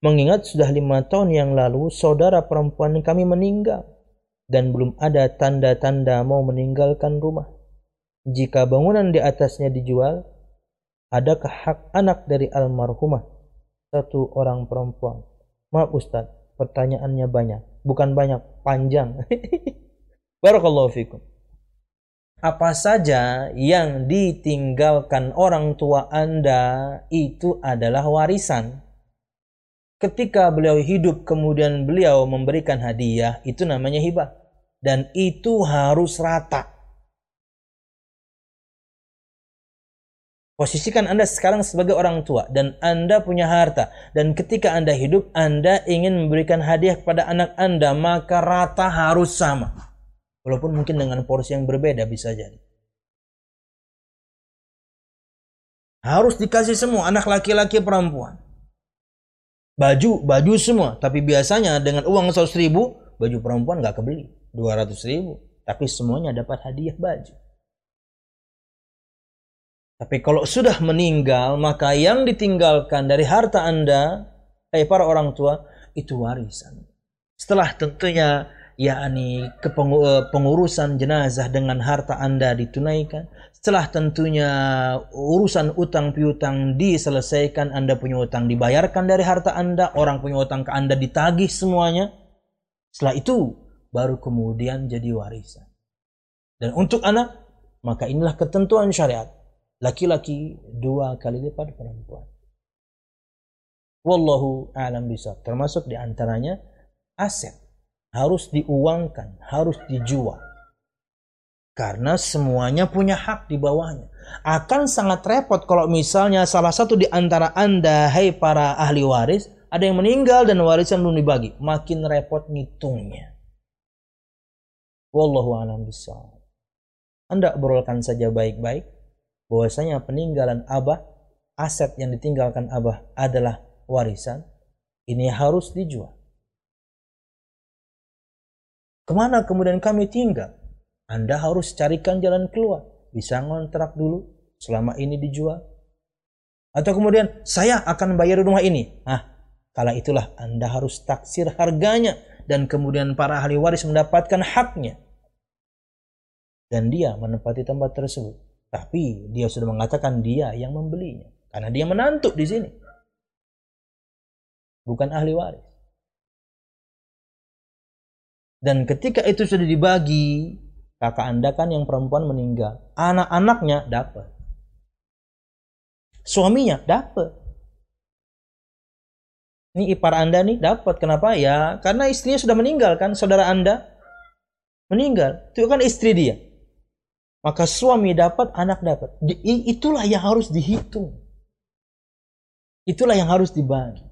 Mengingat sudah lima tahun yang lalu saudara perempuan kami meninggal dan belum ada tanda-tanda mau meninggalkan rumah. Jika bangunan di atasnya dijual, adakah hak anak dari almarhumah satu orang perempuan? Maaf Ustaz, pertanyaannya banyak. Bukan banyak, panjang. Barakallahu fikum. Apa saja yang ditinggalkan orang tua Anda itu adalah warisan ketika beliau hidup kemudian beliau memberikan hadiah itu namanya hibah dan itu harus rata Posisikan Anda sekarang sebagai orang tua dan Anda punya harta. Dan ketika Anda hidup Anda ingin memberikan hadiah kepada anak Anda maka rata harus sama. Walaupun mungkin dengan porsi yang berbeda bisa jadi. Harus dikasih semua anak laki-laki perempuan. Baju baju semua. Tapi biasanya dengan uang 100 ribu baju perempuan nggak kebeli. 200 ribu. Tapi semuanya dapat hadiah baju tapi kalau sudah meninggal maka yang ditinggalkan dari harta anda eh para orang tua itu warisan setelah tentunya yakni kepengurusan jenazah dengan harta anda ditunaikan setelah tentunya urusan utang piutang diselesaikan, Anda punya utang dibayarkan dari harta Anda, orang punya utang ke Anda ditagih semuanya. Setelah itu baru kemudian jadi warisan. Dan untuk anak, maka inilah ketentuan syariat. Laki-laki dua kali lipat perempuan. Wallahu a'lam bisa. Termasuk di antaranya aset. Harus diuangkan, harus dijual karena semuanya punya hak di bawahnya. Akan sangat repot kalau misalnya salah satu di antara Anda, hai para ahli waris, ada yang meninggal dan warisan belum dibagi. Makin repot ngitungnya. Wallahu a'lam bishawab. Anda obrolkan saja baik-baik bahwasanya peninggalan abah, aset yang ditinggalkan abah adalah warisan. Ini harus dijual. Ke mana kemudian kami tinggal? Anda harus carikan jalan keluar. Bisa ngontrak dulu selama ini dijual. Atau kemudian saya akan bayar rumah ini. Ah, kala itulah Anda harus taksir harganya dan kemudian para ahli waris mendapatkan haknya. Dan dia menempati tempat tersebut. Tapi dia sudah mengatakan dia yang membelinya. Karena dia menantu di sini. Bukan ahli waris. Dan ketika itu sudah dibagi, kakak anda kan yang perempuan meninggal. Anak-anaknya dapat. Suaminya dapat. Ini ipar anda nih dapat. Kenapa? Ya karena istrinya sudah meninggal kan saudara anda? Meninggal. Itu kan istri dia maka suami dapat anak dapat itulah yang harus dihitung itulah yang harus dibagi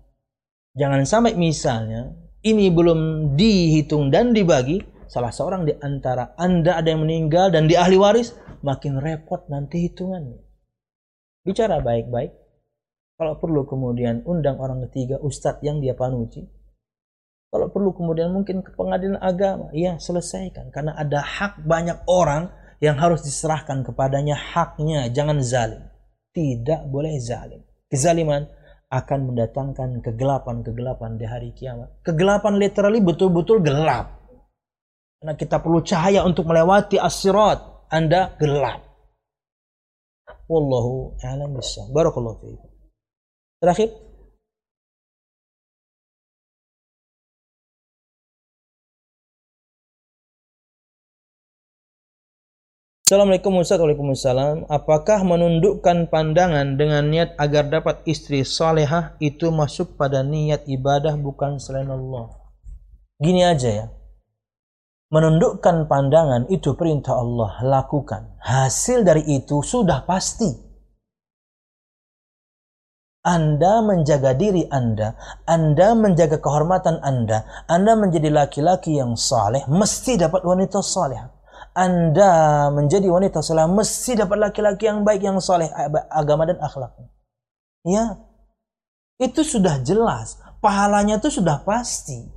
jangan sampai misalnya ini belum dihitung dan dibagi salah seorang di antara Anda ada yang meninggal dan di ahli waris, makin repot nanti hitungannya. Bicara baik-baik. Kalau perlu kemudian undang orang ketiga, ustadz yang dia panuti. Kalau perlu kemudian mungkin ke pengadilan agama, ya selesaikan. Karena ada hak banyak orang yang harus diserahkan kepadanya haknya. Jangan zalim. Tidak boleh zalim. Kezaliman akan mendatangkan kegelapan-kegelapan di hari kiamat. Kegelapan literally betul-betul gelap. Karena kita perlu cahaya untuk melewati as-sirat. Anda gelap. Wallahu a'lam bishawab. Barakallahu fiikum. Terakhir. Assalamualaikum Ustaz. Waalaikumsalam. Apakah menundukkan pandangan dengan niat agar dapat istri salehah itu masuk pada niat ibadah bukan selain Allah? Gini aja ya. Menundukkan pandangan itu perintah Allah. Lakukan. Hasil dari itu sudah pasti. Anda menjaga diri Anda, Anda menjaga kehormatan Anda, Anda menjadi laki-laki yang saleh, mesti dapat wanita saleh. Anda menjadi wanita saleh, mesti dapat laki-laki yang baik, yang saleh, agama dan akhlaknya. Ya, itu sudah jelas. Pahalanya itu sudah pasti.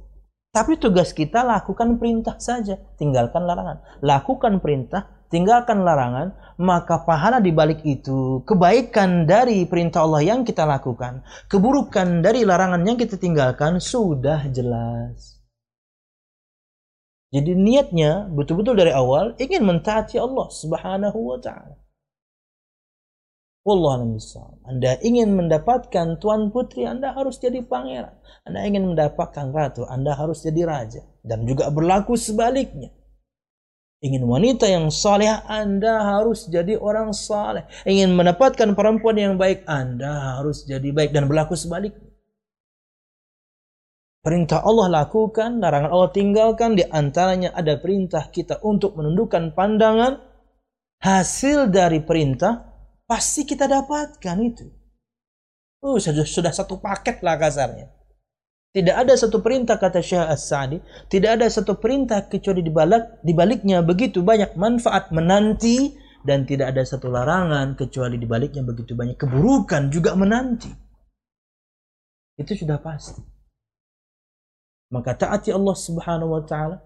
Tapi tugas kita lakukan perintah saja, tinggalkan larangan. Lakukan perintah, tinggalkan larangan, maka pahala di balik itu, kebaikan dari perintah Allah yang kita lakukan, keburukan dari larangan yang kita tinggalkan sudah jelas. Jadi niatnya betul-betul dari awal ingin mentaati Allah Subhanahu wa taala. Wallahu Anda ingin mendapatkan tuan putri, Anda harus jadi pangeran. Anda ingin mendapatkan ratu, Anda harus jadi raja. Dan juga berlaku sebaliknya. Ingin wanita yang saleh, Anda harus jadi orang saleh. Ingin mendapatkan perempuan yang baik, Anda harus jadi baik dan berlaku sebaliknya. Perintah Allah lakukan, larangan Allah tinggalkan, di antaranya ada perintah kita untuk menundukkan pandangan. Hasil dari perintah pasti kita dapatkan itu. Oh, sudah, sudah satu paket lah kasarnya. Tidak ada satu perintah kata Syekh As-Sa'di, tidak ada satu perintah kecuali di balik di baliknya begitu banyak manfaat menanti dan tidak ada satu larangan kecuali di baliknya begitu banyak keburukan juga menanti. Itu sudah pasti. Maka taati Allah Subhanahu wa taala,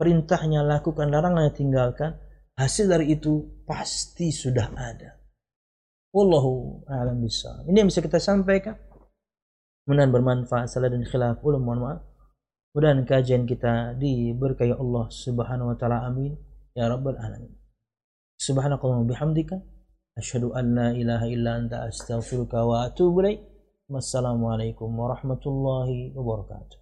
perintahnya lakukan, larangannya tinggalkan, hasil dari itu pasti sudah ada. Wallahu a'lam bishawab. Ini yang bisa kita sampaikan. Mudah bermanfaat salah dan khilaf ulum mohon maaf. Mudah kajian kita diberkahi Allah Subhanahu wa taala. Amin. Ya rabbal alamin. Subhanakallahumma bihamdika asyhadu an la ilaha illa anta astaghfiruka wa atubu ilaik. Wassalamualaikum warahmatullahi wabarakatuh.